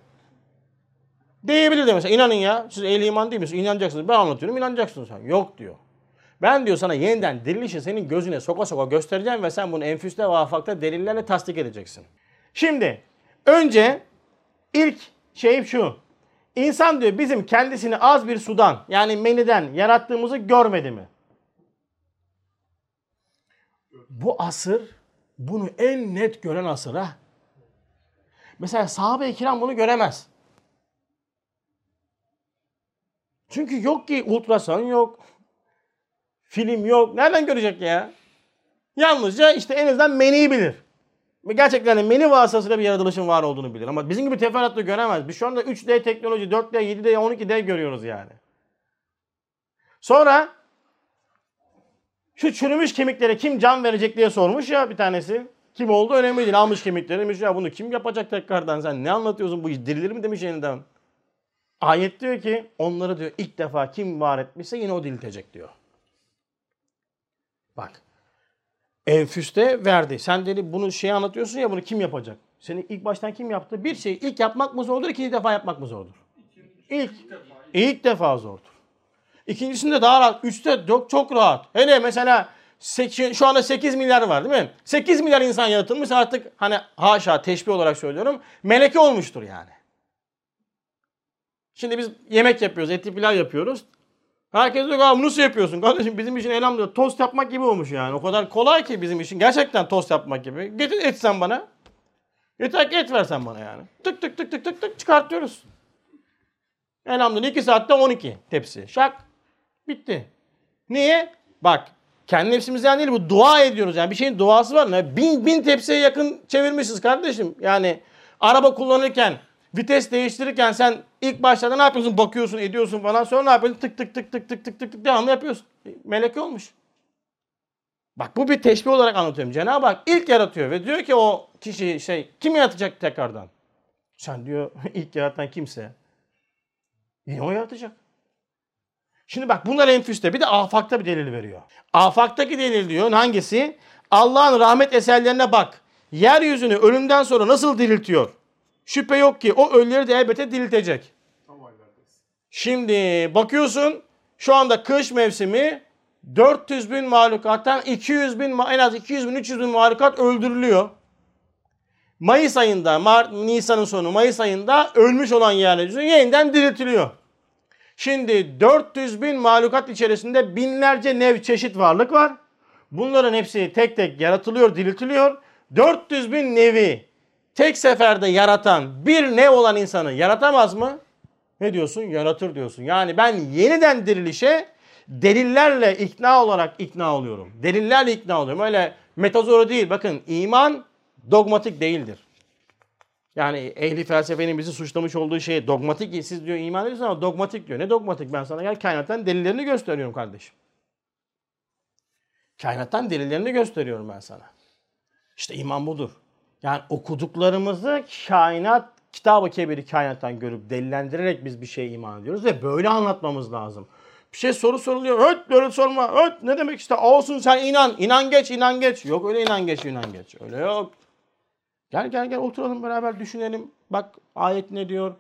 Diyebilir de mesela inanın ya siz ehli iman değil misiniz? İnanacaksınız. Ben anlatıyorum inanacaksınız. Yok diyor. Ben diyor sana yeniden dirilişi senin gözüne soka soka göstereceğim ve sen bunu enfüste ve afakta delillerle tasdik edeceksin. Şimdi önce ilk şeyim şu. İnsan diyor bizim kendisini az bir sudan yani meniden yarattığımızı görmedi mi? Bu asır bunu en net gören asır ha. Mesela sahabe-i kiram bunu göremez. Çünkü yok ki ultrason yok. Film yok. Nereden görecek ya? Yalnızca işte en azından meniyi bilir. Gerçekten de meni vasıtasıyla bir yaratılışın var olduğunu bilir. Ama bizim gibi teferruatlı göremez. Biz şu anda 3D teknoloji, 4D, 7D, 12D görüyoruz yani. Sonra şu çürümüş kemiklere kim can verecek diye sormuş ya bir tanesi. Kim oldu önemli değil. Almış kemikleri demiş ya bunu kim yapacak tekrardan sen ne anlatıyorsun bu dirilir mi demiş yeniden. Ayet diyor ki onları diyor ilk defa kim var etmişse yine o diriltecek diyor. Bak. Enfüste verdi. Sen dedi bunu şey anlatıyorsun ya bunu kim yapacak? Seni ilk baştan kim yaptı? Bir şeyi ilk yapmak mı zordur, ikinci defa yapmak mı zordur? İlk. İlk defa zordur. İkincisinde daha rahat. Üçte çok, çok rahat. Hele mesela şu anda 8 milyar var değil mi? 8 milyar insan yaratılmış artık hani haşa teşbih olarak söylüyorum. Meleke olmuştur yani. Şimdi biz yemek yapıyoruz, etli pilav yapıyoruz. Herkes diyor abi nasıl yapıyorsun? Kardeşim bizim için elhamdülillah tost yapmak gibi olmuş yani. O kadar kolay ki bizim için. Gerçekten tost yapmak gibi. Getir et sen bana. Yeter ki et versen bana yani. Tık tık tık tık tık tık çıkartıyoruz. Elhamdülillah 2 saatte 12 tepsi. Şak. Bitti. Niye? Bak kendi nefsimizden değil bu dua ediyoruz yani bir şeyin duası var. Ne? Bin, bin tepsiye yakın çevirmişiz kardeşim. Yani araba kullanırken vites değiştirirken sen ilk başlarda ne yapıyorsun? Bakıyorsun, ediyorsun falan. Sonra ne yapıyorsun? Tık tık tık tık tık tık tık tık devamlı yapıyorsun. Meleke olmuş. Bak bu bir teşbih olarak anlatıyorum. Cenab-ı Hak ilk yaratıyor ve diyor ki o kişi şey kim yaratacak tekrardan? Sen diyor [laughs] ilk yaratan kimse. Yine o yaratacak. Şimdi bak bunlar enfüste bir de afakta bir delil veriyor. Afaktaki delil diyor hangisi? Allah'ın rahmet eserlerine bak. Yeryüzünü ölümden sonra nasıl diriltiyor? Şüphe yok ki o ölüleri de elbette diriltecek. Şimdi bakıyorsun şu anda kış mevsimi 400 bin mahlukattan 200 bin en az 200 bin 300 bin mahlukat öldürülüyor. Mayıs ayında, Mart, Nisan'ın sonu Mayıs ayında ölmüş olan yeryüzü yeniden diriltiliyor. Şimdi 400 bin mahlukat içerisinde binlerce nev çeşit varlık var. Bunların hepsi tek tek yaratılıyor, diriltiliyor. 400 bin nevi tek seferde yaratan bir nev olan insanı yaratamaz mı? Ne diyorsun? Yaratır diyorsun. Yani ben yeniden dirilişe delillerle ikna olarak ikna oluyorum. Delillerle ikna oluyorum. Öyle metazoru değil. Bakın iman dogmatik değildir. Yani ehli felsefenin bizi suçlamış olduğu şey dogmatik. Siz diyor iman ediyorsunuz ama dogmatik diyor. Ne dogmatik? Ben sana gel kainattan delillerini gösteriyorum kardeşim. Kainattan delillerini gösteriyorum ben sana. İşte iman budur. Yani okuduklarımızı kainat, kitabı kebiri kainattan görüp delillendirerek biz bir şeye iman ediyoruz ve böyle anlatmamız lazım. Bir şey soru soruluyor. Öt böyle sorma. Öt ne demek işte olsun sen inan. İnan geç inan geç. Yok öyle inan geç inan geç. Öyle yok. Gel gel gel oturalım beraber düşünelim. Bak ayet ne diyor?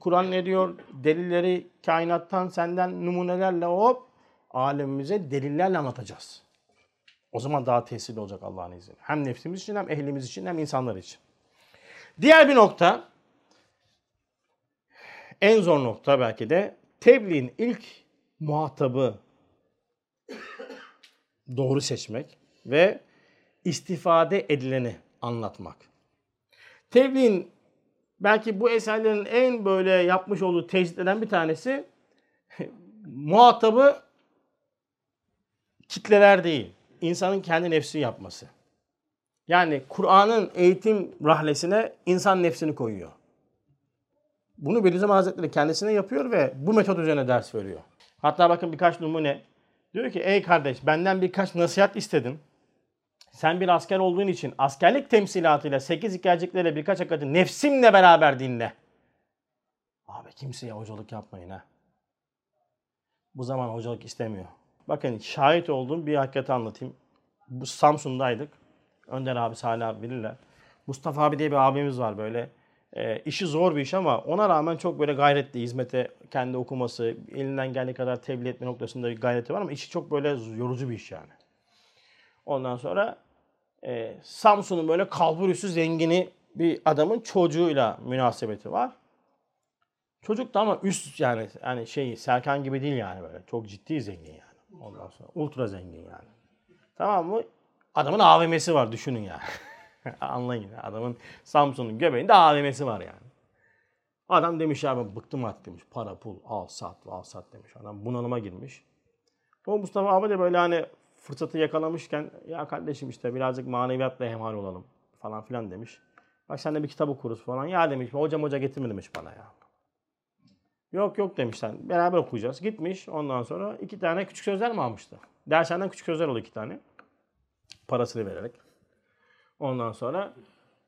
Kur'an ne diyor? Delilleri kainattan senden numunelerle hop alemimize delillerle anlatacağız. O zaman daha tesirli olacak Allah'ın izniyle. Hem nefsimiz için hem ehlimiz için hem insanlar için. Diğer bir nokta en zor nokta belki de tebliğin ilk muhatabı doğru seçmek ve istifade edileni anlatmak. Tebliğin belki bu eserlerin en böyle yapmış olduğu tecritlerden bir tanesi [laughs] muhatabı kitleler değil, insanın kendi nefsi yapması. Yani Kur'an'ın eğitim rahlesine insan nefsini koyuyor. Bunu Bediüzzaman Hazretleri kendisine yapıyor ve bu metot üzerine ders veriyor. Hatta bakın birkaç numune. Diyor ki ey kardeş benden birkaç nasihat istedin. Sen bir asker olduğun için askerlik temsilatıyla 8 hikayeciklerle birkaç hakikati nefsimle beraber dinle. Abi kimseye hocalık yapmayın ha. Bu zaman hocalık istemiyor. Bakın şahit olduğum bir hakikati anlatayım. Bu Samsun'daydık. Önder abi, Salih abi bilirler. Mustafa abi diye bir abimiz var böyle. E, işi zor bir iş ama ona rağmen çok böyle gayretli hizmete kendi okuması, elinden geldiği kadar tebliğ etme noktasında bir gayreti var ama işi çok böyle yorucu bir iş yani. Ondan sonra e, Samsun'un böyle kalburüsü zengini bir adamın çocuğuyla münasebeti var. Çocuk da ama üst yani yani şey Serkan gibi değil yani böyle. Çok ciddi zengin yani. Ondan sonra ultra zengin yani. Tamam mı? Adamın AVM'si var düşünün yani. [laughs] Anlayın. Adamın Samsun'un göbeğinde AVM'si var yani. Adam demiş ya ben bıktım artık demiş. Para pul al sat al sat demiş. Adam bunalıma girmiş. O Mustafa abi de böyle hani fırsatı yakalamışken ya kardeşim işte birazcık maneviyatla hemhal olalım falan filan demiş. Bak sen de bir kitap okuruz falan. Ya demiş hocam hoca getirme demiş bana ya. Yok yok demişler. Beraber okuyacağız. Gitmiş ondan sonra iki tane küçük sözler mi almıştı? Dershaneden küçük sözler oldu iki tane. Parasını vererek. Ondan sonra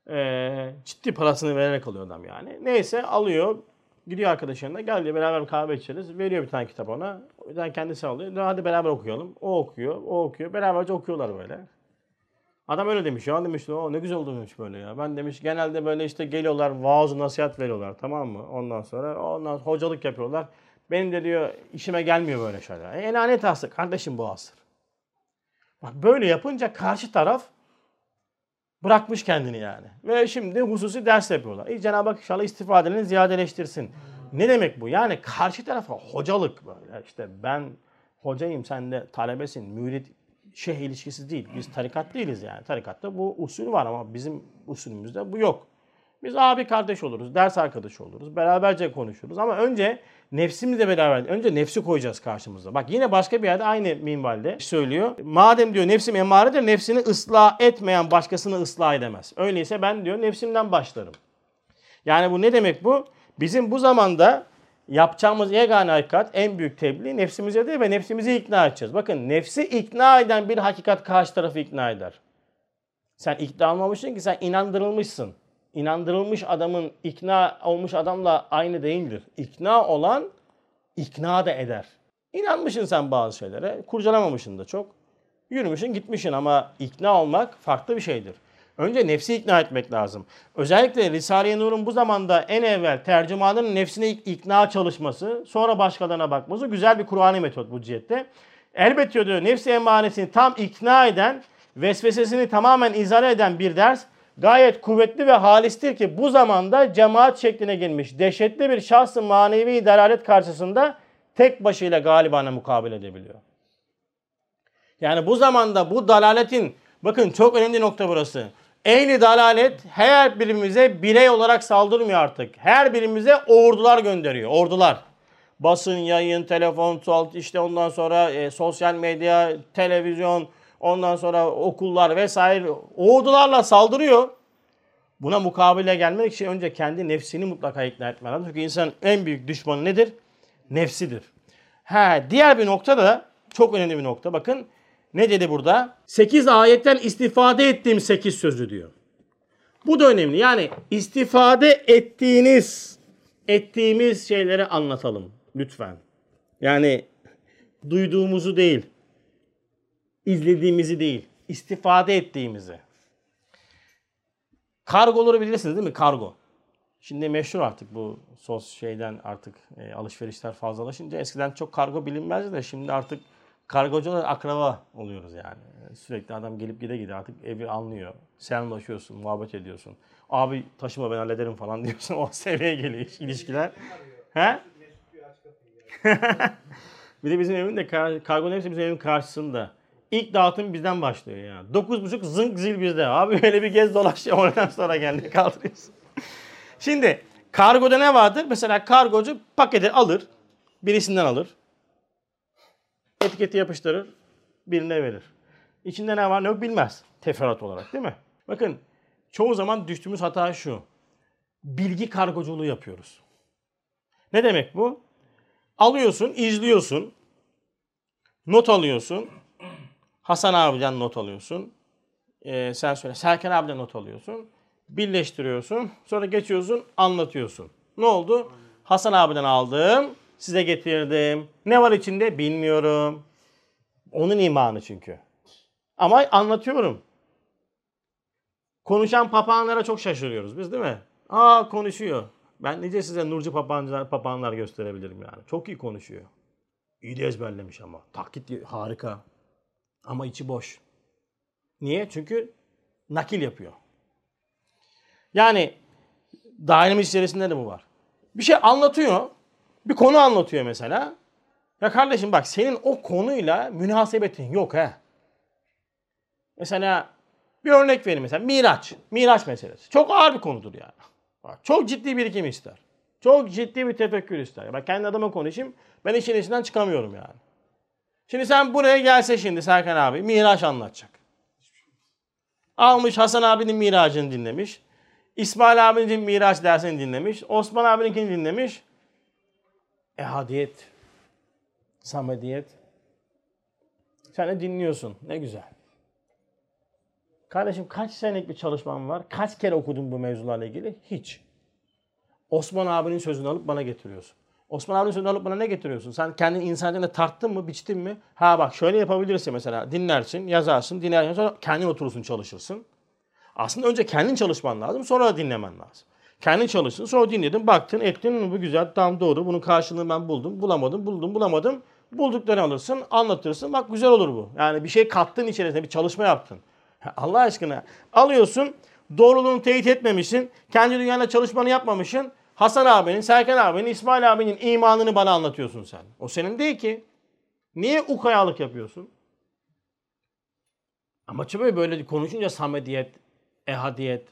eee, ciddi parasını vererek alıyor adam yani. Neyse alıyor. Gidiyor arkadaşlarına. Gel diyor beraber kahve içeriz. Veriyor bir tane kitap ona. Bir tane kendisi alıyor. Hadi beraber okuyalım. O okuyor. O okuyor. Beraberce okuyorlar böyle. Adam öyle demiş ya demiş o ne güzel oldu demiş böyle ya. Ben demiş genelde böyle işte geliyorlar vaaz nasihat veriyorlar tamam mı? Ondan sonra ondan sonra hocalık yapıyorlar. Benim de diyor işime gelmiyor böyle şeyler. E lanet hasta kardeşim bu asır. Bak böyle yapınca karşı taraf bırakmış kendini yani. Ve şimdi hususi ders yapıyorlar. E, Cenab-ı Hak inşallah istifadelerini ziyadeleştirsin. Ne demek bu? Yani karşı tarafa hocalık böyle. İşte ben hocayım sen de talebesin. Mürit şeyh ilişkisi değil. Biz tarikat değiliz yani. Tarikatta bu usul var ama bizim usulümüzde bu yok. Biz abi kardeş oluruz, ders arkadaşı oluruz, beraberce konuşuruz ama önce nefsimizle beraber, önce nefsi koyacağız karşımıza. Bak yine başka bir yerde aynı minvalde söylüyor. Madem diyor nefsim emaredir, nefsini ıslah etmeyen başkasını ıslah edemez. Öyleyse ben diyor nefsimden başlarım. Yani bu ne demek bu? Bizim bu zamanda yapacağımız yegane hakikat, en büyük tebliğ nefsimize değil ve nefsimizi ikna edeceğiz. Bakın nefsi ikna eden bir hakikat karşı tarafı ikna eder. Sen ikna olmamışsın ki sen inandırılmışsın. İnandırılmış adamın ikna olmuş adamla aynı değildir. İkna olan ikna da eder. İnanmışsın sen bazı şeylere, kurcalamamışsın da çok. Yürümüşsün gitmişsin ama ikna olmak farklı bir şeydir. Önce nefsi ikna etmek lazım. Özellikle Risale-i Nur'un bu zamanda en evvel tercümanın nefsine ikna çalışması, sonra başkalarına bakması güzel bir Kur'an'ı metot bu cihette. Elbette diyor nefsi emanesini tam ikna eden, vesvesesini tamamen izale eden bir ders gayet kuvvetli ve halistir ki bu zamanda cemaat şekline girmiş dehşetli bir şahsı manevi delalet karşısında tek başıyla galibane mukabele edebiliyor. Yani bu zamanda bu dalaletin bakın çok önemli nokta burası. Ehli dalalet her birimize birey olarak saldırmıyor artık. Her birimize ordular gönderiyor. Ordular. Basın, yayın, telefon, işte ondan sonra e, sosyal medya, televizyon, ondan sonra okullar vesaire ordularla saldırıyor. Buna mukabele gelmek için önce kendi nefsini mutlaka ikna etmen lazım. Çünkü insanın en büyük düşmanı nedir? Nefsidir. Ha, diğer bir nokta da çok önemli bir nokta. Bakın ne dedi burada? 8 ayetten istifade ettiğim 8 sözü diyor. Bu da önemli. Yani istifade ettiğiniz, ettiğimiz şeyleri anlatalım lütfen. Yani duyduğumuzu değil, izlediğimizi değil, istifade ettiğimizi. Kargoları bilirsiniz değil mi? Kargo. Şimdi meşhur artık bu sos şeyden artık e, alışverişler fazlalaşınca eskiden çok kargo bilinmezdi de şimdi artık kargocular akraba oluyoruz yani. Sürekli adam gelip gide gide artık evi anlıyor. Selamlaşıyorsun, muhabbet ediyorsun. Abi taşıma ben hallederim falan [laughs] diyorsun. O seviyeye geliyor ilişkiler. He? [laughs] bir de bizim evin de kar- kargonun hepsi bizim evin karşısında. İlk dağıtım bizden başlıyor yani. 9.30 zınk zil bizde. Abi öyle bir gez dolaş ya oradan sonra geldi [laughs] kaldırıyorsun. Şimdi kargoda ne vardır? Mesela kargocu paketi alır. Birisinden alır. Etiketi yapıştırır. Birine verir. İçinde ne var ne yok bilmez. Teferruat olarak değil mi? Bakın çoğu zaman düştüğümüz hata şu. Bilgi kargoculuğu yapıyoruz. Ne demek bu? Alıyorsun, izliyorsun. Not alıyorsun. Hasan abiden not alıyorsun. Ee, sen söyle. Serkan abiden not alıyorsun. Birleştiriyorsun. Sonra geçiyorsun, anlatıyorsun. Ne oldu? Hasan abiden aldım. Size getirdim. Ne var içinde? Bilmiyorum. Onun imanı çünkü. Ama anlatıyorum. Konuşan papağanlara çok şaşırıyoruz biz değil mi? Aa konuşuyor. Ben nice size Nurcu papağanlar, papağanlar gösterebilirim yani. Çok iyi konuşuyor. İyi de ezberlemiş ama. Taklit harika. Ama içi boş. Niye? Çünkü nakil yapıyor. Yani dairemiz içerisinde de bu var. Bir şey anlatıyor. Bir konu anlatıyor mesela. Ya kardeşim bak senin o konuyla münasebetin yok ha. Mesela bir örnek vereyim mesela Miraç. Miraç meselesi. Çok ağır bir konudur yani. Bak, Çok ciddi birikim ister. Çok ciddi bir tefekkür ister. Bak kendi adıma konuşayım. Ben işin içinden çıkamıyorum yani. Şimdi sen buraya gelse şimdi Serkan abi Miraç anlatacak. Almış Hasan abinin Miraç'ını dinlemiş. İsmail abinin Miraç dersini dinlemiş. Osman abininkini dinlemiş. Ehadiyet. Samediyet. Sen de dinliyorsun. Ne güzel. Kardeşim kaç senelik bir çalışman var? Kaç kere okudun bu mevzularla ilgili? Hiç. Osman abinin sözünü alıp bana getiriyorsun. Osman abinin sözünü alıp bana ne getiriyorsun? Sen kendini insan üzerinde tarttın mı, biçtin mi? Ha bak şöyle yapabilirsin mesela. Dinlersin, yazarsın, dinlersin sonra kendin oturursun, çalışırsın. Aslında önce kendin çalışman lazım, sonra dinlemen lazım. Kendin çalıştın, sonra dinledin, baktın, ettin, bu güzel, tam doğru, bunun karşılığını ben buldum, bulamadım, buldum, bulamadım. Bulduklarını alırsın, anlatırsın, bak güzel olur bu. Yani bir şey kattın içerisine, bir çalışma yaptın. Allah aşkına alıyorsun, doğruluğunu teyit etmemişsin, kendi dünyanda çalışmanı yapmamışsın. Hasan abinin, Serkan abinin, İsmail abinin imanını bana anlatıyorsun sen. O senin değil ki. Niye ukayalık yapıyorsun? Ama böyle böyle konuşunca samediyet, ehadiyet.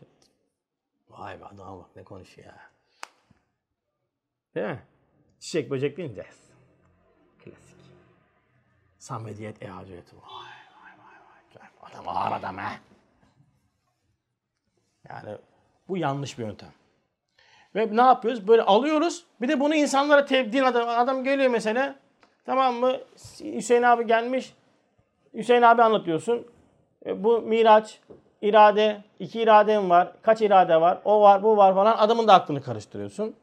Vay be adama bak ne konuşuyor ya. Değil mi? Çiçek böcek deyince. Klasik. Samediyet, ehadiyet. Vay vay vay vay. Adam ağır adam ha. Yani bu yanlış bir yöntem. Ve ne yapıyoruz? Böyle alıyoruz. Bir de bunu insanlara tebdil adam, adam geliyor mesela. Tamam mı? Hüseyin abi gelmiş. Hüseyin abi anlatıyorsun. E, bu miraç, irade, iki iradem var. Kaç irade var? O var, bu var falan. Adamın da aklını karıştırıyorsun.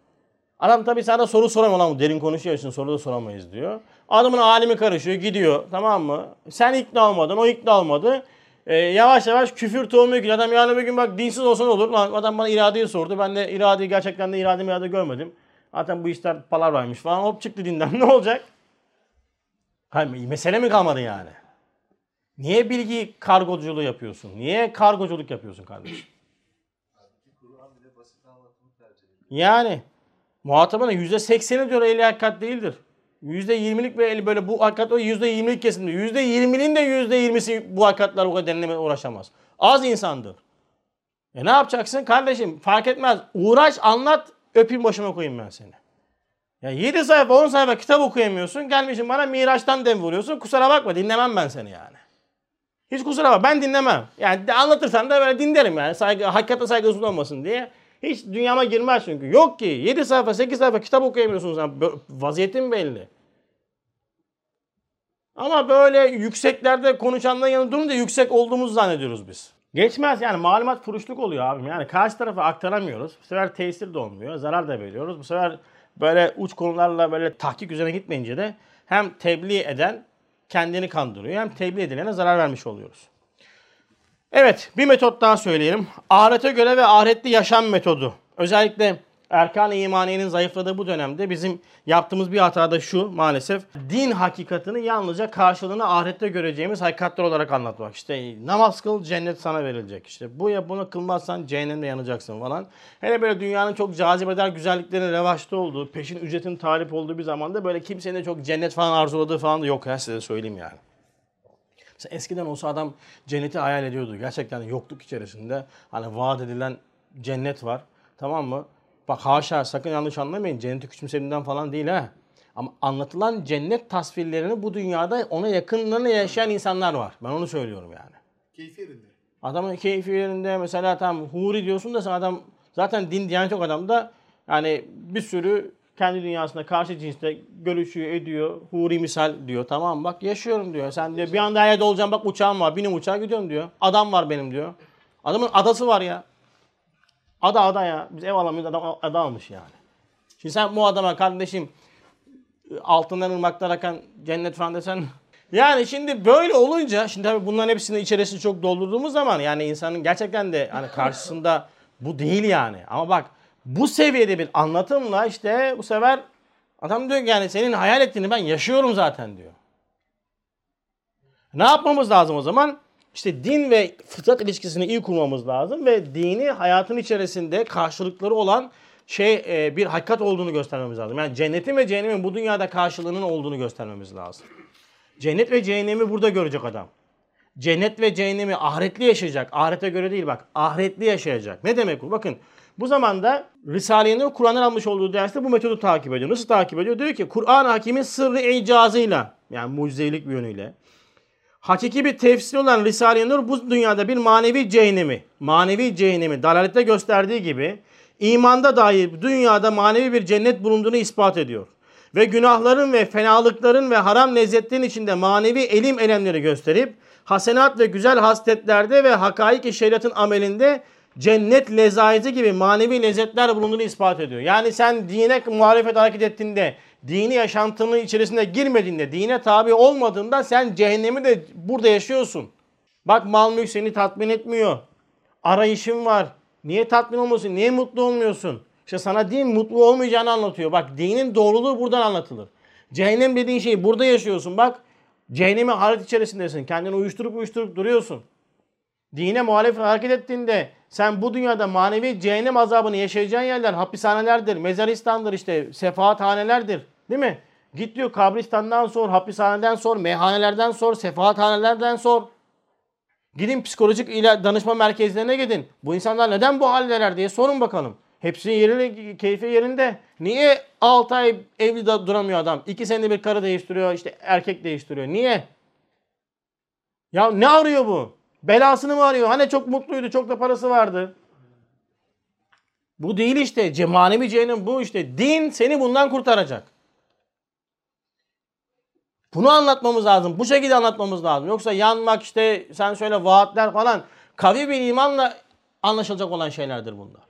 Adam tabii sana soru soramıyor lan derin konuşuyor için soru da soramayız diyor. Adamın alimi karışıyor gidiyor tamam mı? Sen ikna olmadın o ikna olmadı. Ee, yavaş yavaş küfür tohumu ekiyor. Adam yani bir gün bak dinsiz olsa ne olur? Lan adam bana iradeyi sordu. Ben de iradeyi gerçekten de irade irade görmedim. Zaten bu işler palavraymış falan. Hop çıktı dinden. [laughs] Ne olacak? Hayır, mesele mi kalmadı yani? Niye bilgi kargoculuğu yapıyorsun? Niye kargoculuk yapıyorsun kardeşim? Yani muhatabına yüzde sekseni diyor ehli hakikat değildir. Yüzde yirmilik ve eli böyle bu hakikat o yüzde yirmilik kesimde. Yüzde yirminin de yüzde yirmisi bu hakikatler o kadar derinlemeye uğraşamaz. Az insandır. E ne yapacaksın kardeşim? Fark etmez. Uğraş anlat öpeyim başıma koyayım ben seni. Ya 7 sayfa 10 sayfa kitap okuyamıyorsun. Gelmişsin bana Miraç'tan dem vuruyorsun. Kusura bakma dinlemem ben seni yani. Hiç kusura bakma ben dinlemem. Yani anlatırsan da böyle dinlerim yani. Saygı, hakikate saygısız olmasın diye. Hiç dünyama girmez çünkü. Yok ki 7 sayfa 8 sayfa kitap okuyamıyorsun sen. Bö- Vaziyetin belli. Ama böyle yükseklerde konuşanların yanında durunca yüksek olduğumuzu zannediyoruz biz. Geçmez yani malumat furuşluk oluyor abim. Yani karşı tarafa aktaramıyoruz. Bu sefer tesir de olmuyor. Zarar da veriyoruz. Bu sefer böyle uç konularla böyle tahkik üzerine gitmeyince de hem tebliğ eden kendini kandırıyor hem tebliğ edilene zarar vermiş oluyoruz. Evet bir metot daha söyleyelim. Ahirete göre ve ahiretli yaşam metodu. Özellikle Erkan-ı İmaniye'nin zayıfladığı bu dönemde bizim yaptığımız bir hata da şu maalesef. Din hakikatini yalnızca karşılığını ahirette göreceğimiz hakikatler olarak anlatmak. İşte namaz kıl cennet sana verilecek. İşte bu ya bunu kılmazsan cehennemde yanacaksın falan. Hele böyle dünyanın çok cazibeder güzelliklerin revaçta olduğu, peşin ücretin talip olduğu bir zamanda böyle kimsenin de çok cennet falan arzuladığı falan da yok ya size söyleyeyim yani. Mesela eskiden olsa adam cenneti hayal ediyordu. Gerçekten yokluk içerisinde hani vaat edilen cennet var. Tamam mı? Bak haşa sakın yanlış anlamayın. Cenneti küçümsediğimden falan değil ha. Ama anlatılan cennet tasvirlerini bu dünyada ona yakınlarını yaşayan insanlar var. Ben onu söylüyorum yani. Keyfi yerinde. Adamın keyfi yerinde mesela tam huri diyorsun da sen adam zaten din diyen çok adam da yani bir sürü kendi dünyasında karşı cinsle görüşüyor, ediyor. Huri misal diyor. Tamam bak yaşıyorum diyor. Sen diyor bir anda her yerde olacağım bak uçağım var. Binim uçağa gidiyorum diyor. Adam var benim diyor. Adamın adası var ya. Ada ada ya. Biz ev alamıyoruz adam ada almış yani. Şimdi sen bu adama kardeşim altından ırmaklar akan cennet falan desen [laughs] yani şimdi böyle olunca şimdi tabii bunların hepsini içerisini çok doldurduğumuz zaman yani insanın gerçekten de hani karşısında [laughs] bu değil yani. Ama bak Bu seviyede bir anlatımla işte bu sefer adam diyor ki yani senin hayal ettiğini ben yaşıyorum zaten diyor. Ne yapmamız lazım o zaman? İşte din ve fıtrat ilişkisini iyi kurmamız lazım ve dini hayatın içerisinde karşılıkları olan şey e, bir hakikat olduğunu göstermemiz lazım. Yani cennetin ve cehennemin bu dünyada karşılığının olduğunu göstermemiz lazım. Cennet ve cehennemi burada görecek adam. Cennet ve cehennemi ahiretli yaşayacak. Ahirete göre değil bak. Ahiretli yaşayacak. Ne demek bu? Bakın bu zamanda Risale-i Nur Kur'an'dan almış olduğu derste bu metodu takip ediyor. Nasıl takip ediyor? Diyor ki Kur'an hakimin sırrı icazıyla yani mucizelik bir yönüyle hakiki bir tefsir olan Risale-i Nur bu dünyada bir manevi cehennemi, manevi cehennemi dalalette gösterdiği gibi imanda dahi dünyada manevi bir cennet bulunduğunu ispat ediyor. Ve günahların ve fenalıkların ve haram lezzetlerin içinde manevi elim elemleri gösterip hasenat ve güzel hasletlerde ve hakaik-i şeriatın amelinde cennet lezayeti gibi manevi lezzetler bulunduğunu ispat ediyor. Yani sen dine muhalefet hareket ettiğinde, dini yaşantının içerisinde girmediğinde, dine tabi olmadığında sen cehennemi de burada yaşıyorsun. Bak mal mülk seni tatmin etmiyor. Arayışın var. Niye tatmin olmuyorsun? Niye mutlu olmuyorsun? İşte sana din mutlu olmayacağını anlatıyor. Bak dinin doğruluğu buradan anlatılır. Cehennem dediğin şeyi burada yaşıyorsun. Bak cehenneme halet içerisindesin. Kendini uyuşturup uyuşturup duruyorsun. Dine muhalefet hareket ettiğinde sen bu dünyada manevi cehennem azabını yaşayacağın yerler hapishanelerdir, mezaristandır işte, sefahathanelerdir. Değil mi? Git diyor kabristandan sor, hapishaneden sor, meyhanelerden sor, sefahathanelerden sor. Gidin psikolojik danışma merkezlerine gidin. Bu insanlar neden bu haldeler diye sorun bakalım. Hepsinin yerine, keyfi yerinde. Niye 6 ay evli duramıyor adam? 2 senede bir karı değiştiriyor, işte erkek değiştiriyor. Niye? Ya ne arıyor bu? Belasını mı arıyor? Hani çok mutluydu, çok da parası vardı. Bu değil işte. Manevi cehennem bu işte. Din seni bundan kurtaracak. Bunu anlatmamız lazım. Bu şekilde anlatmamız lazım. Yoksa yanmak işte sen söyle vaatler falan kavi bir imanla anlaşılacak olan şeylerdir bunlar.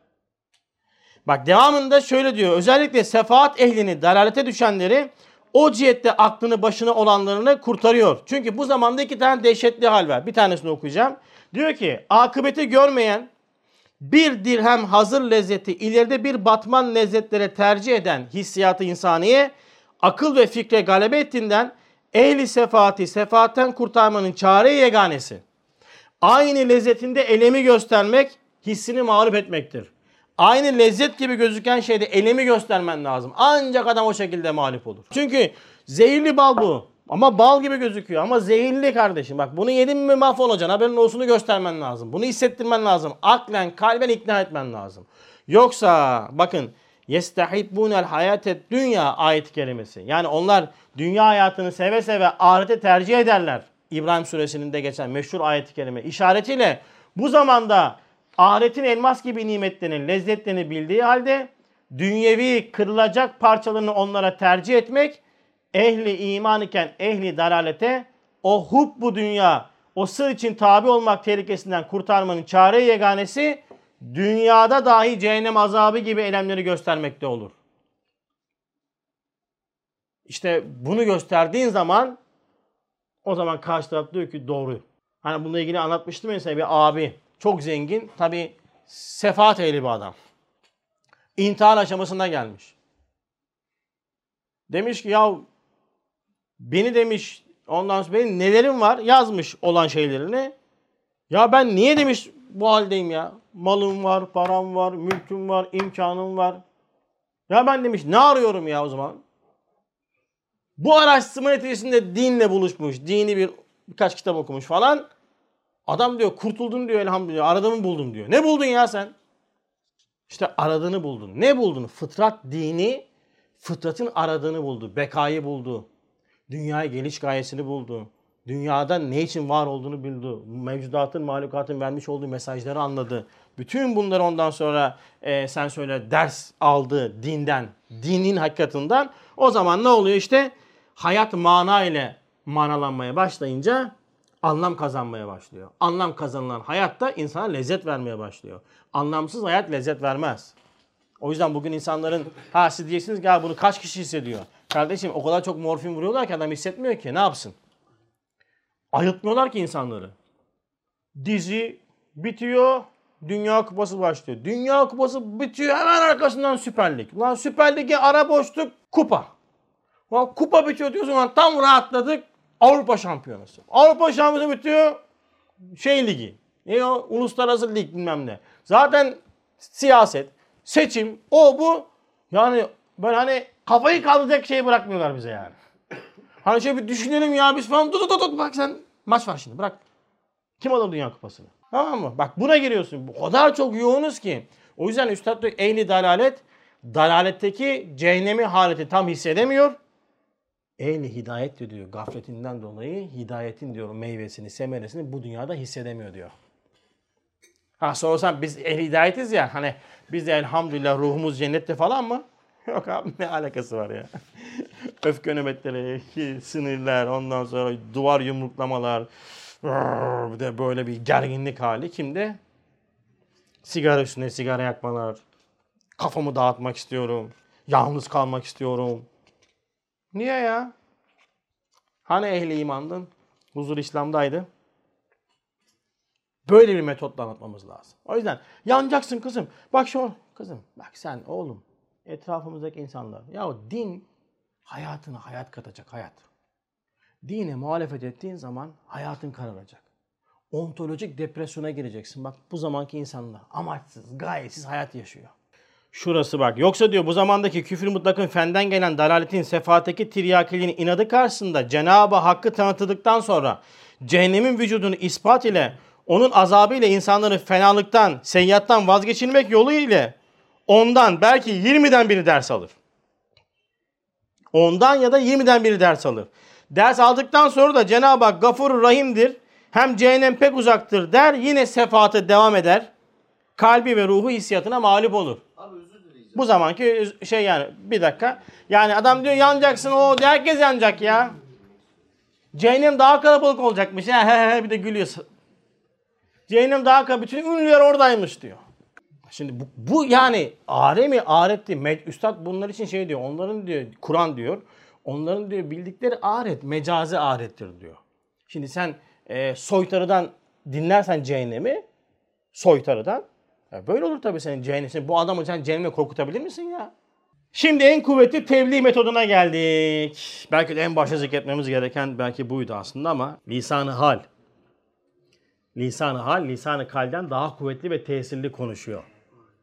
Bak devamında şöyle diyor. Özellikle sefaat ehlini, dalalete düşenleri o cihette aklını başına olanlarını kurtarıyor. Çünkü bu zamanda iki tane dehşetli hal var. Bir tanesini okuyacağım. Diyor ki akıbeti görmeyen bir dirhem hazır lezzeti ileride bir batman lezzetlere tercih eden hissiyatı insaniye akıl ve fikre galebe ettiğinden ehli sefaati sefaatten kurtarmanın çare yeganesi. Aynı lezzetinde elemi göstermek hissini mağlup etmektir. Aynı lezzet gibi gözüken şeyde elemi göstermen lazım. Ancak adam o şekilde mağlup olur. Çünkü zehirli bal bu. Ama bal gibi gözüküyor ama zehirli kardeşim. Bak bunu yedin mi mahvolacaksın. Haberin olsunu göstermen lazım. Bunu hissettirmen lazım. Aklen, kalben ikna etmen lazım. Yoksa bakın yestehibbunel hayatet dünya ayet kelimesi. Yani onlar dünya hayatını seve seve ahirete tercih ederler. İbrahim suresinin de geçen meşhur ayet-i işaretiyle bu zamanda ahiretin elmas gibi nimetlerini, lezzetlerini bildiği halde dünyevi kırılacak parçalarını onlara tercih etmek ehli iman iken ehli dalalete o hub bu dünya o sır için tabi olmak tehlikesinden kurtarmanın çare yeganesi dünyada dahi cehennem azabı gibi elemleri göstermekte olur. İşte bunu gösterdiğin zaman o zaman karşı taraf diyor ki doğru. Hani bununla ilgili anlatmıştım mesela bir abi çok zengin tabi sefaat ehli bir adam. İntihar aşamasında gelmiş. Demiş ki ya beni demiş ondan sonra benim nelerim var yazmış olan şeylerini. Ya ben niye demiş bu haldeyim ya. Malım var, param var, mülküm var, imkanım var. Ya ben demiş ne arıyorum ya o zaman? Bu araştırma neticesinde dinle buluşmuş. Dini bir birkaç kitap okumuş falan. Adam diyor kurtuldun diyor elhamdülillah. Aradığımı buldum diyor. Ne buldun ya sen? İşte aradığını buldun. Ne buldun? Fıtrat dini fıtratın aradığını buldu. Bekayı buldu. Dünyaya geliş gayesini buldu. Dünyada ne için var olduğunu bildi. Mevcudatın, mahlukatın vermiş olduğu mesajları anladı. Bütün bunları ondan sonra e, sen söyle ders aldı dinden, dinin hakikatinden. O zaman ne oluyor işte? Hayat mana ile manalanmaya başlayınca anlam kazanmaya başlıyor. Anlam kazanılan hayatta insana lezzet vermeye başlıyor. Anlamsız hayat lezzet vermez. O yüzden bugün insanların ha siz diyeceksiniz ki bunu kaç kişi hissediyor? Kardeşim o kadar çok morfin vuruyorlar ki adam hissetmiyor ki ne yapsın? Ayıltmıyorlar ki insanları. Dizi bitiyor, Dünya Kupası başlıyor. Dünya Kupası bitiyor hemen arkasından Süper Lig. Lan Süper Lig'e ara boşluk kupa. Lan kupa bitiyor diyorsun lan tam rahatladık. Avrupa Şampiyonası. Avrupa Şampiyonası bitiyor. Şey ligi. Ne o? Uluslararası lig bilmem ne. Zaten siyaset, seçim, o bu. Yani böyle hani kafayı kaldıracak şey bırakmıyorlar bize yani. Hani şöyle bir düşünelim ya biz falan. Tut tut tut bak sen maç var şimdi bırak. Kim alır Dünya Kupası'nı? Tamam mı? Bak buna giriyorsun. O kadar çok yoğunuz ki. O yüzden Üstad diyor ehli dalalet, dalaletteki cehennemi haleti tam hissedemiyor. Ehli hidayet de diyor gafletinden dolayı hidayetin diyor meyvesini, semeresini bu dünyada hissedemiyor diyor. Ha sorsan biz ehli hidayetiz ya hani biz de elhamdülillah ruhumuz cennette falan mı? Yok abi ne alakası var ya. [laughs] Öfke nöbetleri, sinirler, ondan sonra duvar yumruklamalar, bir de böyle bir gerginlik hali kimde? Sigara üstüne sigara yakmalar, kafamı dağıtmak istiyorum, yalnız kalmak istiyorum. Niye ya? Hani ehli imandın? Huzur İslam'daydı. Böyle bir metotla anlatmamız lazım. O yüzden yanacaksın kızım. Bak şu kızım. Bak sen oğlum. Etrafımızdaki insanlar. Ya din hayatına hayat katacak hayat. Dine muhalefet ettiğin zaman hayatın kararacak. Ontolojik depresyona gireceksin. Bak bu zamanki insanlar amaçsız, gayetsiz hayat yaşıyor. Şurası bak. Yoksa diyor bu zamandaki küfür mutlakın fenden gelen dalaletin sefatteki tiryakiliğin inadı karşısında Cenab-ı Hakk'ı tanıtıldıktan sonra cehennemin vücudunu ispat ile onun azabı ile insanları fenalıktan, seyyattan vazgeçirmek yolu ile ondan belki 20'den biri ders alır. Ondan ya da 20'den biri ders alır. Ders aldıktan sonra da Cenab-ı Hak gafur rahimdir. Hem cehennem pek uzaktır der. Yine sefatı devam eder. Kalbi ve ruhu hissiyatına mağlup olur. Abi özür dileyeceğim. Bu zamanki şey yani bir dakika. Yani adam diyor yanacaksın o herkes yanacak ya. Cehennem daha kalabalık olacakmış. Ya, he, he, bir de gülüyor. Cehennem daha kalabalık. Bütün ünlüler oradaymış diyor. Şimdi bu, bu yani aremi aretti. Med- Üstad bunlar için şey diyor. Onların diyor Kur'an diyor. Onların diyor bildikleri aret mecazi arettir diyor. Şimdi sen e, soytarıdan dinlersen cehennemi soytarıdan ya böyle olur tabii senin cehennem. Şimdi bu adamı sen cehenneme korkutabilir misin ya? Şimdi en kuvvetli tebliğ metoduna geldik. Belki de en başta zikretmemiz gereken belki buydu aslında ama lisan-ı hal. Lisan-ı hal, lisan-ı kalden daha kuvvetli ve tesirli konuşuyor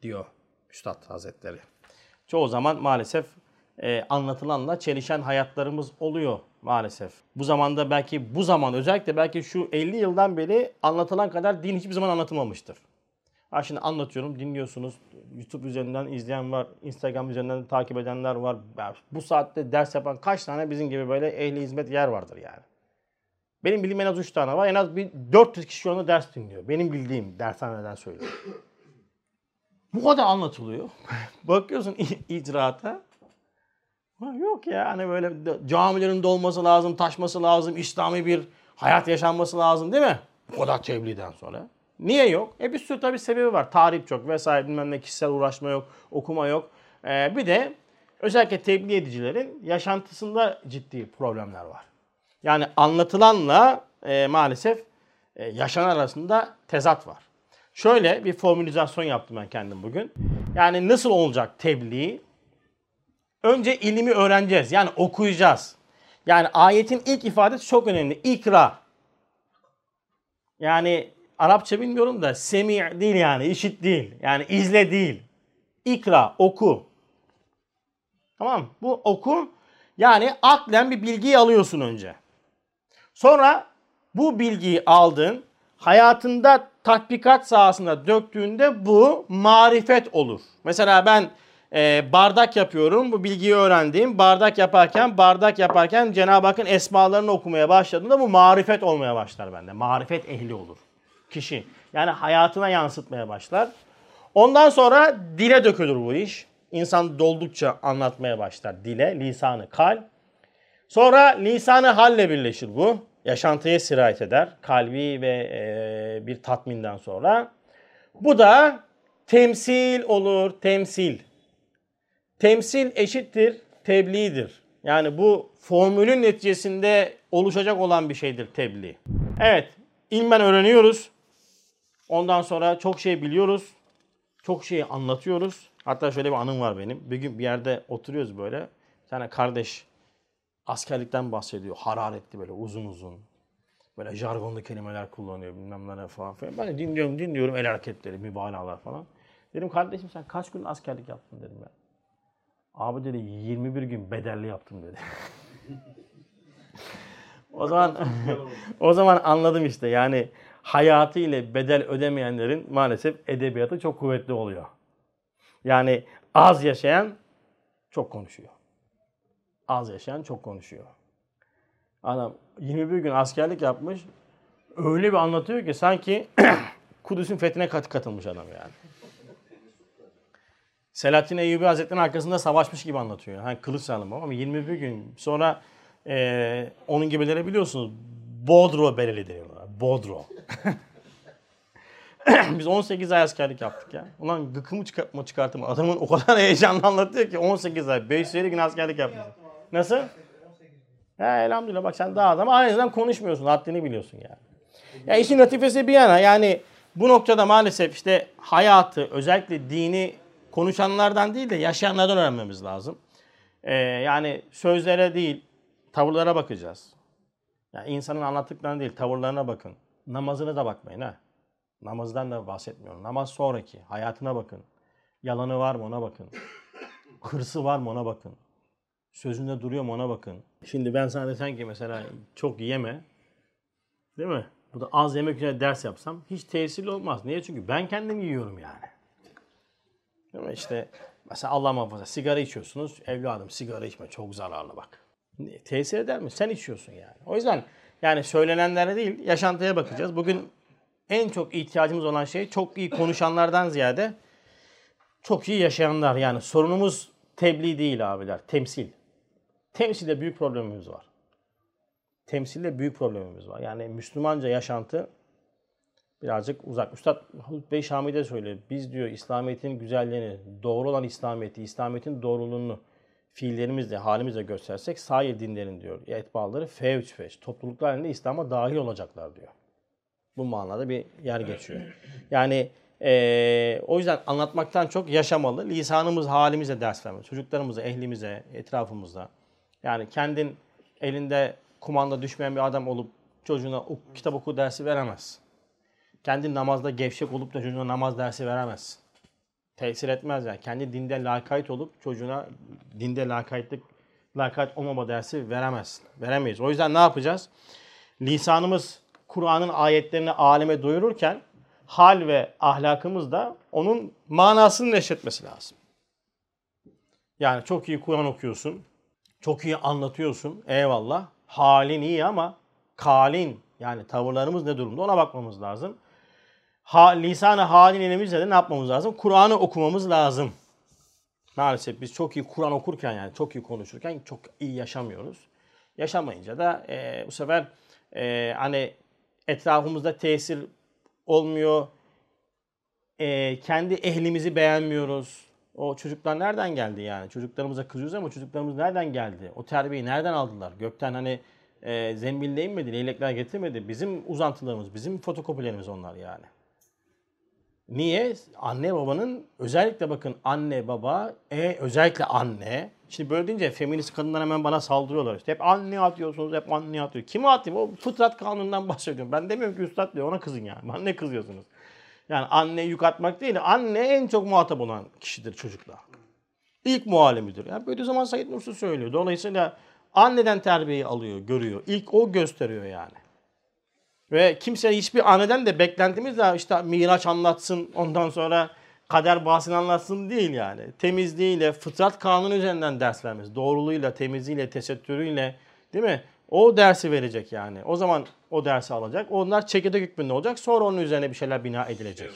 diyor Üstad Hazretleri. Çoğu zaman maalesef e, anlatılanla çelişen hayatlarımız oluyor maalesef. Bu zamanda belki bu zaman özellikle belki şu 50 yıldan beri anlatılan kadar din hiçbir zaman anlatılmamıştır. Ha şimdi anlatıyorum, dinliyorsunuz. YouTube üzerinden izleyen var, Instagram üzerinden takip edenler var. Bu saatte ders yapan kaç tane bizim gibi böyle ehli hizmet yer vardır yani. Benim bildiğim en az 3 tane var. En az bir 400 kişi şu anda ders dinliyor. Benim bildiğim dershaneden söylüyorum. Bu kadar anlatılıyor. [laughs] Bakıyorsun icraata. Yok ya hani böyle camilerin dolması lazım, taşması lazım, İslami bir hayat yaşanması lazım değil mi? Bu kadar tebliğden sonra. Niye yok? E bir sürü tabii sebebi var. Tarih çok vesaire bilmem ne kişisel uğraşma yok, okuma yok. Ee, bir de özellikle tebliğ edicilerin yaşantısında ciddi problemler var. Yani anlatılanla e, maalesef e, yaşanan arasında tezat var. Şöyle bir formülizasyon yaptım ben kendim bugün. Yani nasıl olacak tebliğ? Önce ilmi öğreneceğiz. Yani okuyacağız. Yani ayetin ilk ifadesi çok önemli. İkra. Yani Arapça bilmiyorum da semi değil yani işit değil. Yani izle değil. İkra, oku. Tamam Bu oku yani aklen bir bilgiyi alıyorsun önce. Sonra bu bilgiyi aldın, hayatında tatbikat sahasında döktüğünde bu marifet olur. Mesela ben e, bardak yapıyorum, bu bilgiyi öğrendiğim bardak yaparken, bardak yaparken Cenab-ı Hakk'ın esmalarını okumaya başladığımda bu marifet olmaya başlar bende. Marifet ehli olur kişi. Yani hayatına yansıtmaya başlar. Ondan sonra dile dökülür bu iş. İnsan doldukça anlatmaya başlar dile, lisanı, kal. Sonra lisanı halle birleşir bu. Yaşantıya sirayet eder. Kalbi ve e, bir tatminden sonra. Bu da temsil olur, temsil. Temsil eşittir tebliğdir. Yani bu formülün neticesinde oluşacak olan bir şeydir tebliğ. Evet, ilmen öğreniyoruz. Ondan sonra çok şey biliyoruz. Çok şeyi anlatıyoruz. Hatta şöyle bir anım var benim. Bir gün bir yerde oturuyoruz böyle. Bir tane kardeş askerlikten bahsediyor. Hararetli böyle uzun uzun. Böyle jargonlu kelimeler kullanıyor bilmem ne falan filan. Ben de dinliyorum dinliyorum el hareketleri, mübalağalar falan. Dedim kardeşim sen kaç gün askerlik yaptın dedim ya. Abi dedi 21 gün bedelli yaptım dedi. [laughs] o zaman [laughs] o zaman anladım işte yani hayatı ile bedel ödemeyenlerin maalesef edebiyatı çok kuvvetli oluyor. Yani az yaşayan çok konuşuyor. Az yaşayan çok konuşuyor. Adam 21 gün askerlik yapmış. Öyle bir anlatıyor ki sanki [clears throat] Kudüs'ün fethine kat katılmış adam yani. Selahattin Eyyubi Hazretleri'nin arkasında savaşmış gibi anlatıyor. Hani kılıç sağlamı ama 21 gün sonra e, onun gibileri biliyorsunuz. Bodro bereli deniyorlar. Bodro. [laughs] Biz 18 ay askerlik yaptık ya. Ulan gıkımı çıkartma çıkartma. Adamın o kadar [laughs] heyecanlı anlatıyor ki 18 ay. 550 gün askerlik yapmış. Nasıl? He elhamdülillah bak sen daha adam azından konuşmuyorsun. Haddini biliyorsun yani. Ya işin latifesi bir yana yani bu noktada maalesef işte hayatı özellikle dini konuşanlardan değil de yaşayanlardan öğrenmemiz lazım. Ee, yani sözlere değil tavırlara bakacağız. Yani insanın anlattıklarına değil tavırlarına bakın. Namazına da bakmayın ha. Namazdan da bahsetmiyorum. Namaz sonraki. Hayatına bakın. Yalanı var mı ona bakın. Hırsı var mı ona bakın. Sözünde duruyor mu ona bakın. Şimdi ben sana desem ki mesela çok yeme. Değil mi? Bu da az yemek üzerine ders yapsam hiç tesirli olmaz. Niye? Çünkü ben kendim yiyorum yani. Değil mi? İşte mesela Allah muhafaza sigara içiyorsunuz. Evladım sigara içme çok zararlı bak. Tesir eder mi? Sen içiyorsun yani. O yüzden yani söylenenlere değil yaşantıya bakacağız. Bugün en çok ihtiyacımız olan şey çok iyi konuşanlardan ziyade çok iyi yaşayanlar. Yani sorunumuz tebliğ değil abiler, temsil. Temsilde büyük problemimiz var. Temsilde büyük problemimiz var. Yani Müslümanca yaşantı birazcık uzak. Üstad Bey Şamide söylüyor. Biz diyor İslamiyet'in güzelliğini, doğru olan İslamiyet'i, İslamiyet'in doğruluğunu fiillerimizle, halimizle göstersek sair dinlerin diyor. Etbaları fevç feç. Topluluklar halinde İslam'a dahil olacaklar diyor. Bu manada bir yer geçiyor. Yani ee, o yüzden anlatmaktan çok yaşamalı. Lisanımız halimize ders vermeli. Çocuklarımıza, ehlimize, etrafımızda. Yani kendin elinde kumanda düşmeyen bir adam olup çocuğuna kitap oku dersi veremez. Kendi namazda gevşek olup da çocuğuna namaz dersi veremez. Tesir etmez yani. Kendi dinde lakayt olup çocuğuna dinde lakaytlık lakayt olmama dersi veremez. Veremeyiz. O yüzden ne yapacağız? Lisanımız Kur'an'ın ayetlerini aleme duyururken hal ve ahlakımız da onun manasını neşretmesi lazım. Yani çok iyi Kur'an okuyorsun. Çok iyi anlatıyorsun. Eyvallah. Halin iyi ama kalin yani tavırlarımız ne durumda ona bakmamız lazım. Ha, lisan-ı halin elimizle de ne yapmamız lazım? Kur'an'ı okumamız lazım. Maalesef biz çok iyi Kur'an okurken yani çok iyi konuşurken çok iyi yaşamıyoruz. Yaşamayınca da e, bu sefer e, hani etrafımızda tesir olmuyor. E, kendi ehlimizi beğenmiyoruz. O çocuklar nereden geldi yani? Çocuklarımıza kızıyoruz ama çocuklarımız nereden geldi? O terbiyeyi nereden aldılar? Gökten hani e, zembille inmedi, leylekler getirmedi. Bizim uzantılarımız, bizim fotokopilerimiz onlar yani. Niye? Anne babanın özellikle bakın anne baba, e, özellikle anne. Şimdi böyle deyince feminist kadınlar hemen bana saldırıyorlar. İşte hep anne atıyorsunuz, hep anne atıyor. Kimi atayım? O fıtrat kanunundan bahsediyorum. Ben demiyorum ki üstad diyor, ona kızın yani. Bana ne kızıyorsunuz? Yani anne yük atmak değil, anne en çok muhatap olan kişidir çocukla. İlk muallimidir. Yani böyle zaman Said Nursi söylüyor. Dolayısıyla anneden terbiyeyi alıyor, görüyor. İlk o gösteriyor yani. Ve kimse hiçbir anneden de beklentimiz de işte Miraç anlatsın, ondan sonra kader bahsini anlatsın değil yani. Temizliğiyle, fıtrat kanunu üzerinden ders vermesi. Doğruluğuyla, temizliğiyle, tesettürüyle değil mi? O dersi verecek yani. O zaman o dersi alacak. Onlar çekirdek hükmünde olacak. Sonra onun üzerine bir şeyler bina edilecek.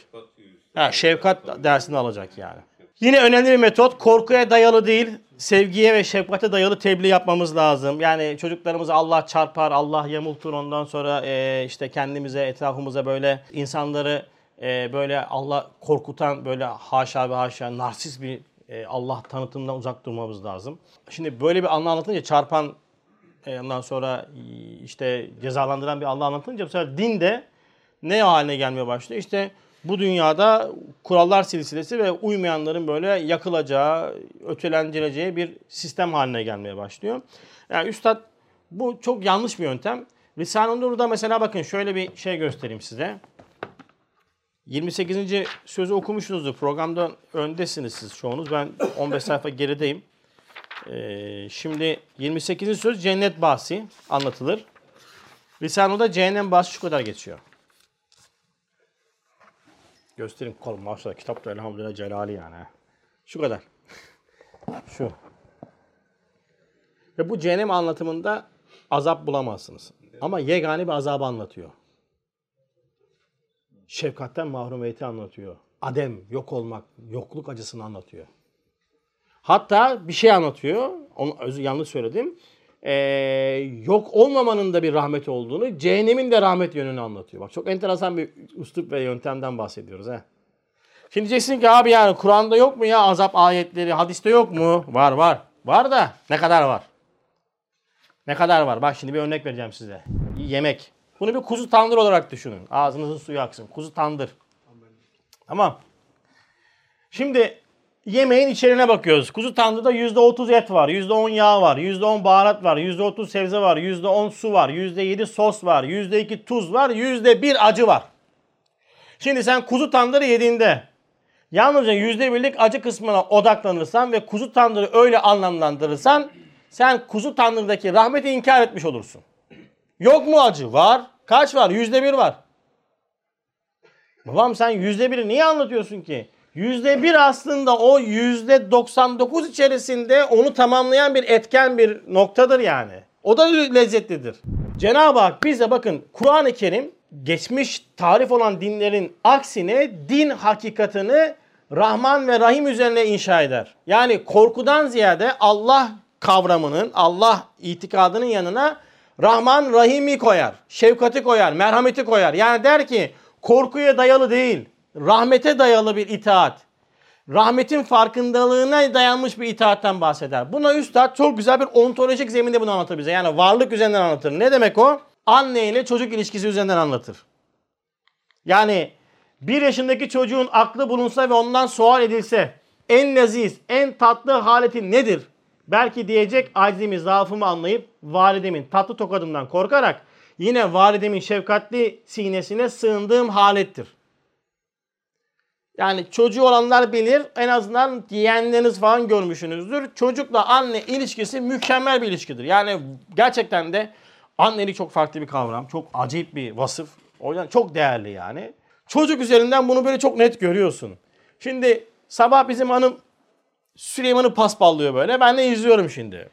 Ha, şefkat dersini alacak yani. Yine önemli bir metot. Korkuya dayalı değil, sevgiye ve şefkate dayalı tebliğ yapmamız lazım. Yani çocuklarımıza Allah çarpar, Allah yamultur ondan sonra e, işte kendimize, etrafımıza böyle insanları e, böyle Allah korkutan böyle haşa ve haşa narsist bir e, Allah tanıtımından uzak durmamız lazım. Şimdi böyle bir anla anlatınca çarpan e, ondan sonra işte cezalandıran bir Allah anlatınca bu sefer din de ne haline gelmeye başlıyor? İşte bu dünyada kurallar silsilesi ve uymayanların böyle yakılacağı, ötelendirileceği bir sistem haline gelmeye başlıyor. Yani üstad bu çok yanlış bir yöntem. Risale-i Nur'da mesela bakın şöyle bir şey göstereyim size. 28. sözü okumuşsunuzdur. Programda öndesiniz siz çoğunuz. Ben 15 sayfa gerideyim. Ee, şimdi 28. söz cennet bahsi anlatılır. Risale-i Nur'da cehennem bahsi şu kadar geçiyor. Göstereyim kolum maşallah kitap da elhamdülillah celali yani. Şu kadar. Şu. Ve bu cehennem anlatımında azap bulamazsınız. Ama yegane bir azabı anlatıyor. Şefkatten mahrumiyeti anlatıyor. Adem, yok olmak, yokluk acısını anlatıyor. Hatta bir şey anlatıyor. Onu yanlış söyledim. Ee, yok olmamanın da bir rahmet olduğunu, cehennemin de rahmet yönünü anlatıyor. Bak çok enteresan bir üslup ve yöntemden bahsediyoruz. He. Şimdi diyeceksin ki abi yani Kur'an'da yok mu ya azap ayetleri, hadiste yok mu? Var var. Var da ne kadar var? Ne kadar var? Bak şimdi bir örnek vereceğim size. Yemek. Bunu bir kuzu tandır olarak düşünün. Ağzınızın suyu aksın. Kuzu tandır. Tamam. Şimdi yemeğin içeriğine bakıyoruz. Kuzu tandırda %30 et var, %10 yağ var, %10 baharat var, %30 sebze var, %10 su var, %7 sos var, %2 tuz var, %1 acı var. Şimdi sen kuzu tandırı yediğinde yalnızca %1'lik acı kısmına odaklanırsan ve kuzu tandırı öyle anlamlandırırsan sen kuzu tandırdaki rahmeti inkar etmiş olursun. Yok mu acı? Var. Kaç var? Yüzde bir var. Babam sen yüzde biri niye anlatıyorsun ki? Yüzde bir aslında o yüzde 99 içerisinde onu tamamlayan bir etken bir noktadır yani. O da lezzetlidir. Cenab-ı Hak bize bakın Kur'an-ı Kerim geçmiş tarif olan dinlerin aksine din hakikatini Rahman ve Rahim üzerine inşa eder. Yani korkudan ziyade Allah kavramının, Allah itikadının yanına Rahman Rahim'i koyar. Şefkati koyar, merhameti koyar. Yani der ki korkuya dayalı değil, rahmete dayalı bir itaat. Rahmetin farkındalığına dayanmış bir itaatten bahseder. Buna üstad çok güzel bir ontolojik zeminde bunu anlatır bize. Yani varlık üzerinden anlatır. Ne demek o? Anne ile çocuk ilişkisi üzerinden anlatır. Yani bir yaşındaki çocuğun aklı bulunsa ve ondan sual edilse en leziz, en tatlı haleti nedir? Belki diyecek acizimi, zaafımı anlayıp validemin tatlı tokadımdan korkarak yine validemin şefkatli sinesine sığındığım halettir. Yani çocuğu olanlar bilir. En azından yeğenleriniz falan görmüşsünüzdür. Çocukla anne ilişkisi mükemmel bir ilişkidir. Yani gerçekten de annelik çok farklı bir kavram. Çok acayip bir vasıf. O yüzden çok değerli yani. Çocuk üzerinden bunu böyle çok net görüyorsun. Şimdi sabah bizim hanım Süleyman'ı paspallıyor böyle. Ben de izliyorum şimdi.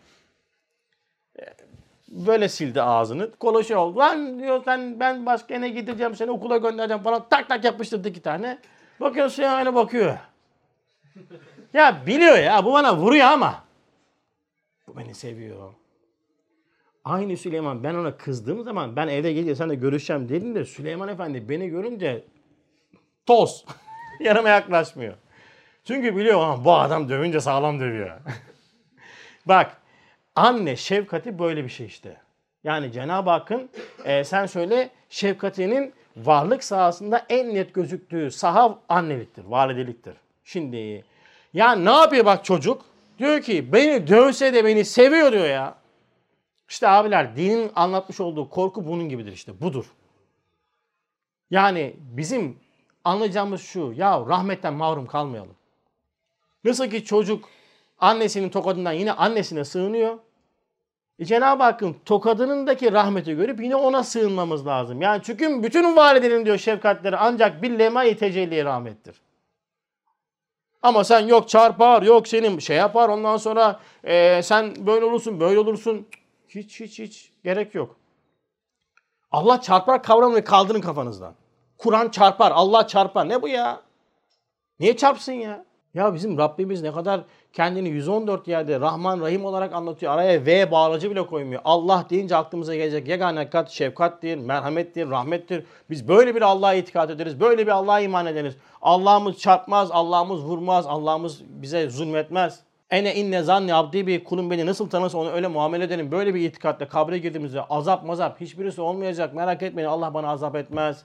Böyle sildi ağzını. Konuşuyor oldu. Lan diyor sen ben başka yere gideceğim seni okula göndereceğim falan. Tak tak yapıştırdı iki tane. Bakıyor Süleyman'a bakıyor. Ya biliyor ya bu bana vuruyor ama. Bu beni seviyor. Aynı Süleyman ben ona kızdığım zaman ben evde gelince seninle görüşeceğim dedim de Süleyman Efendi beni görünce toz. [laughs] Yanıma yaklaşmıyor. Çünkü biliyor ha, bu adam dövünce sağlam dövüyor. [laughs] Bak anne şefkati böyle bir şey işte. Yani Cenab-ı Hakk'ın e, sen söyle şefkatinin varlık sahasında en net gözüktüğü saha anneliktir, valideliktir. Şimdi ya ne yapıyor bak çocuk? Diyor ki beni dövse de beni seviyor diyor ya. İşte abiler dinin anlatmış olduğu korku bunun gibidir işte budur. Yani bizim anlayacağımız şu ya rahmetten mahrum kalmayalım. Nasıl ki çocuk annesinin tokadından yine annesine sığınıyor. E Cenab-ı Hakk'ın tokadınındaki rahmeti görüp yine ona sığınmamız lazım. Yani çünkü bütün validenin diyor şefkatleri ancak bir lema-i tecelli rahmettir. Ama sen yok çarpar, yok senin şey yapar ondan sonra e, sen böyle olursun, böyle olursun. Hiç hiç hiç gerek yok. Allah çarpar kavramını kaldırın kafanızdan. Kur'an çarpar, Allah çarpar. Ne bu ya? Niye çarpsın ya? Ya bizim Rabbimiz ne kadar kendini 114 yerde Rahman Rahim olarak anlatıyor. Araya V bağlacı bile koymuyor. Allah deyince aklımıza gelecek yegane hakikat şefkattir, merhamettir, rahmettir. Biz böyle bir Allah'a itikat ederiz. Böyle bir Allah'a iman ederiz. Allah'ımız çarpmaz, Allah'ımız vurmaz, Allah'ımız bize zulmetmez. Ene inne zanni abdi bir kulum beni nasıl tanırsa onu öyle muamele edelim. Böyle bir itikatle kabre girdiğimizde azap mazap hiçbirisi olmayacak. Merak etmeyin Allah bana azap etmez.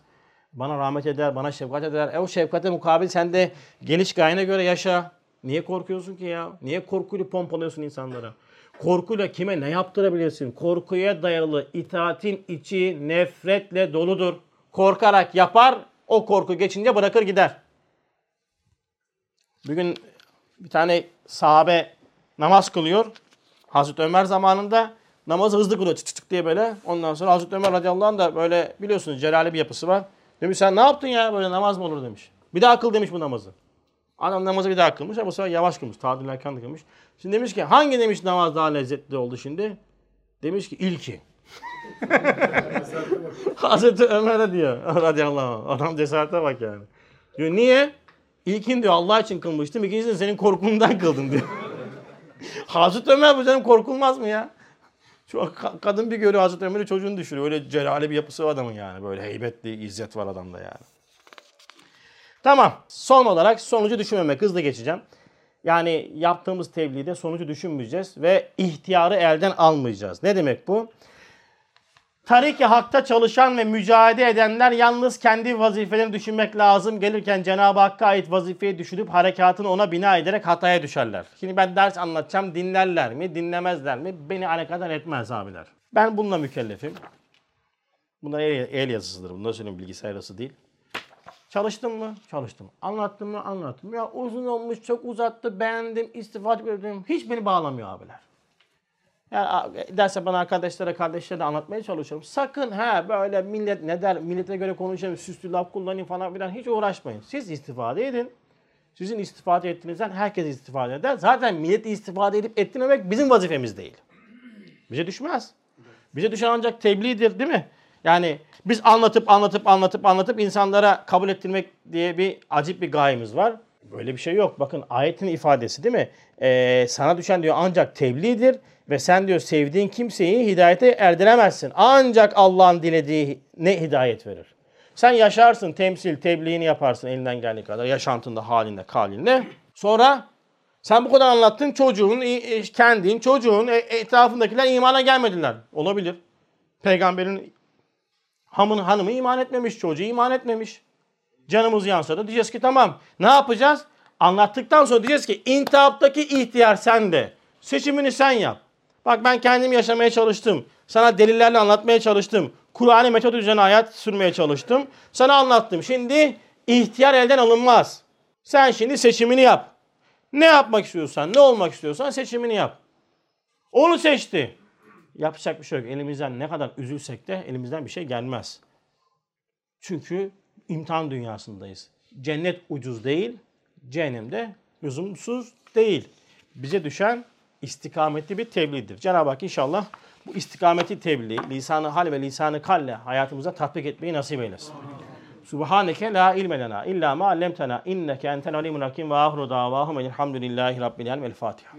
Bana rahmet eder, bana şefkat eder. E o şefkate mukabil sen de geliş gayene göre yaşa. Niye korkuyorsun ki ya? Niye korkuyla pompalıyorsun insanlara? Korkuyla kime ne yaptırabilirsin? Korkuya dayalı itaatin içi nefretle doludur. Korkarak yapar, o korku geçince bırakır gider. Bugün bir tane sahabe namaz kılıyor. Hazreti Ömer zamanında namazı hızlı kılıyor çıt çıt diye böyle. Ondan sonra Hazreti Ömer radıyallahu anh da böyle biliyorsunuz celali bir yapısı var. Demiş sen ne yaptın ya böyle namaz mı olur demiş. Bir daha kıl demiş bu namazı. Adam namazı bir daha kılmış ama bu sefer yavaş kılmış. Tadil erken kılmış. Şimdi demiş ki hangi demiş namaz daha lezzetli oldu şimdi? Demiş ki ilki. [laughs] Hazreti Ömer'e diyor radıyallahu anh. Adam cesarete bak yani. Diyor niye? İlkin diyor Allah için kılmıştım. İkincisini senin korkundan kıldım diyor. [laughs] Hazreti Ömer bu canım korkulmaz mı ya? Şu ka- kadın bir görüyor Hazreti Ömer'i çocuğunu düşürüyor. Öyle celali bir yapısı var adamın yani. Böyle heybetli, izzet var adamda yani. Tamam. Son olarak sonucu düşünmemek. Hızlı geçeceğim. Yani yaptığımız tebliğde sonucu düşünmeyeceğiz ve ihtiyarı elden almayacağız. Ne demek bu? Tariki hakta çalışan ve mücadele edenler yalnız kendi vazifelerini düşünmek lazım. Gelirken Cenab-ı Hakk'a ait vazifeyi düşünüp harekatını ona bina ederek hataya düşerler. Şimdi ben ders anlatacağım. Dinlerler mi, dinlemezler mi? Beni alakadar etmez abiler. Ben bununla mükellefim. Bunlar el, el yazısıdır. Bunlar söyleyeyim bilgisayar yazısı değil. Çalıştım mı? Çalıştım. Anlattım mı? Anlattım. Ya uzun olmuş, çok uzattı, beğendim, istifade ettim. Hiç beni bağlamıyor abiler. Yani derse bana arkadaşlara, kardeşlere de anlatmaya çalışıyorum. Sakın ha böyle millet ne der, millete göre konuşayım, süslü laf kullanayım falan filan hiç uğraşmayın. Siz istifade edin. Sizin istifade ettiğinizden herkes istifade eder. Zaten millet istifade edip ettirmemek bizim vazifemiz değil. Bize düşmez. Bize düşen ancak tebliğdir değil mi? Yani biz anlatıp anlatıp anlatıp anlatıp insanlara kabul ettirmek diye bir acip bir gayemiz var. Böyle bir şey yok. Bakın ayetin ifadesi değil mi? Ee, sana düşen diyor ancak tebliğdir ve sen diyor sevdiğin kimseyi hidayete erdiremezsin. Ancak Allah'ın dilediği ne hidayet verir. Sen yaşarsın, temsil, tebliğini yaparsın elinden geldiği kadar. Yaşantında, halinde, kalinde. Sonra sen bu kadar anlattın çocuğun, e, kendin, çocuğun, e, etrafındakiler imana gelmediler. Olabilir. Peygamberin hamın, hanımı iman etmemiş, çocuğu iman etmemiş. Canımız yansa da diyeceğiz ki tamam ne yapacağız? Anlattıktan sonra diyeceğiz ki intihaptaki ihtiyar sende. Seçimini sen yap. Bak ben kendim yaşamaya çalıştım. Sana delillerle anlatmaya çalıştım. Kur'an'ı metot üzerine hayat sürmeye çalıştım. Sana anlattım. Şimdi ihtiyar elden alınmaz. Sen şimdi seçimini yap. Ne yapmak istiyorsan, ne olmak istiyorsan seçimini yap. Onu seçti. Yapacak bir şey yok. Elimizden ne kadar üzülsek de elimizden bir şey gelmez. Çünkü imtihan dünyasındayız. Cennet ucuz değil, cehennemde lüzumsuz değil. Bize düşen istikametli bir tebliğdir. Cenab-ı Hak inşallah bu istikameti tebliğ, lisanı hal ve lisanı kalle hayatımıza tatbik etmeyi nasip eylesin. Subhaneke la ilme lena illa ma allemtena inneke entel alimul hakim ve ahru davahum elhamdülillahi rabbil alem el Fatiha.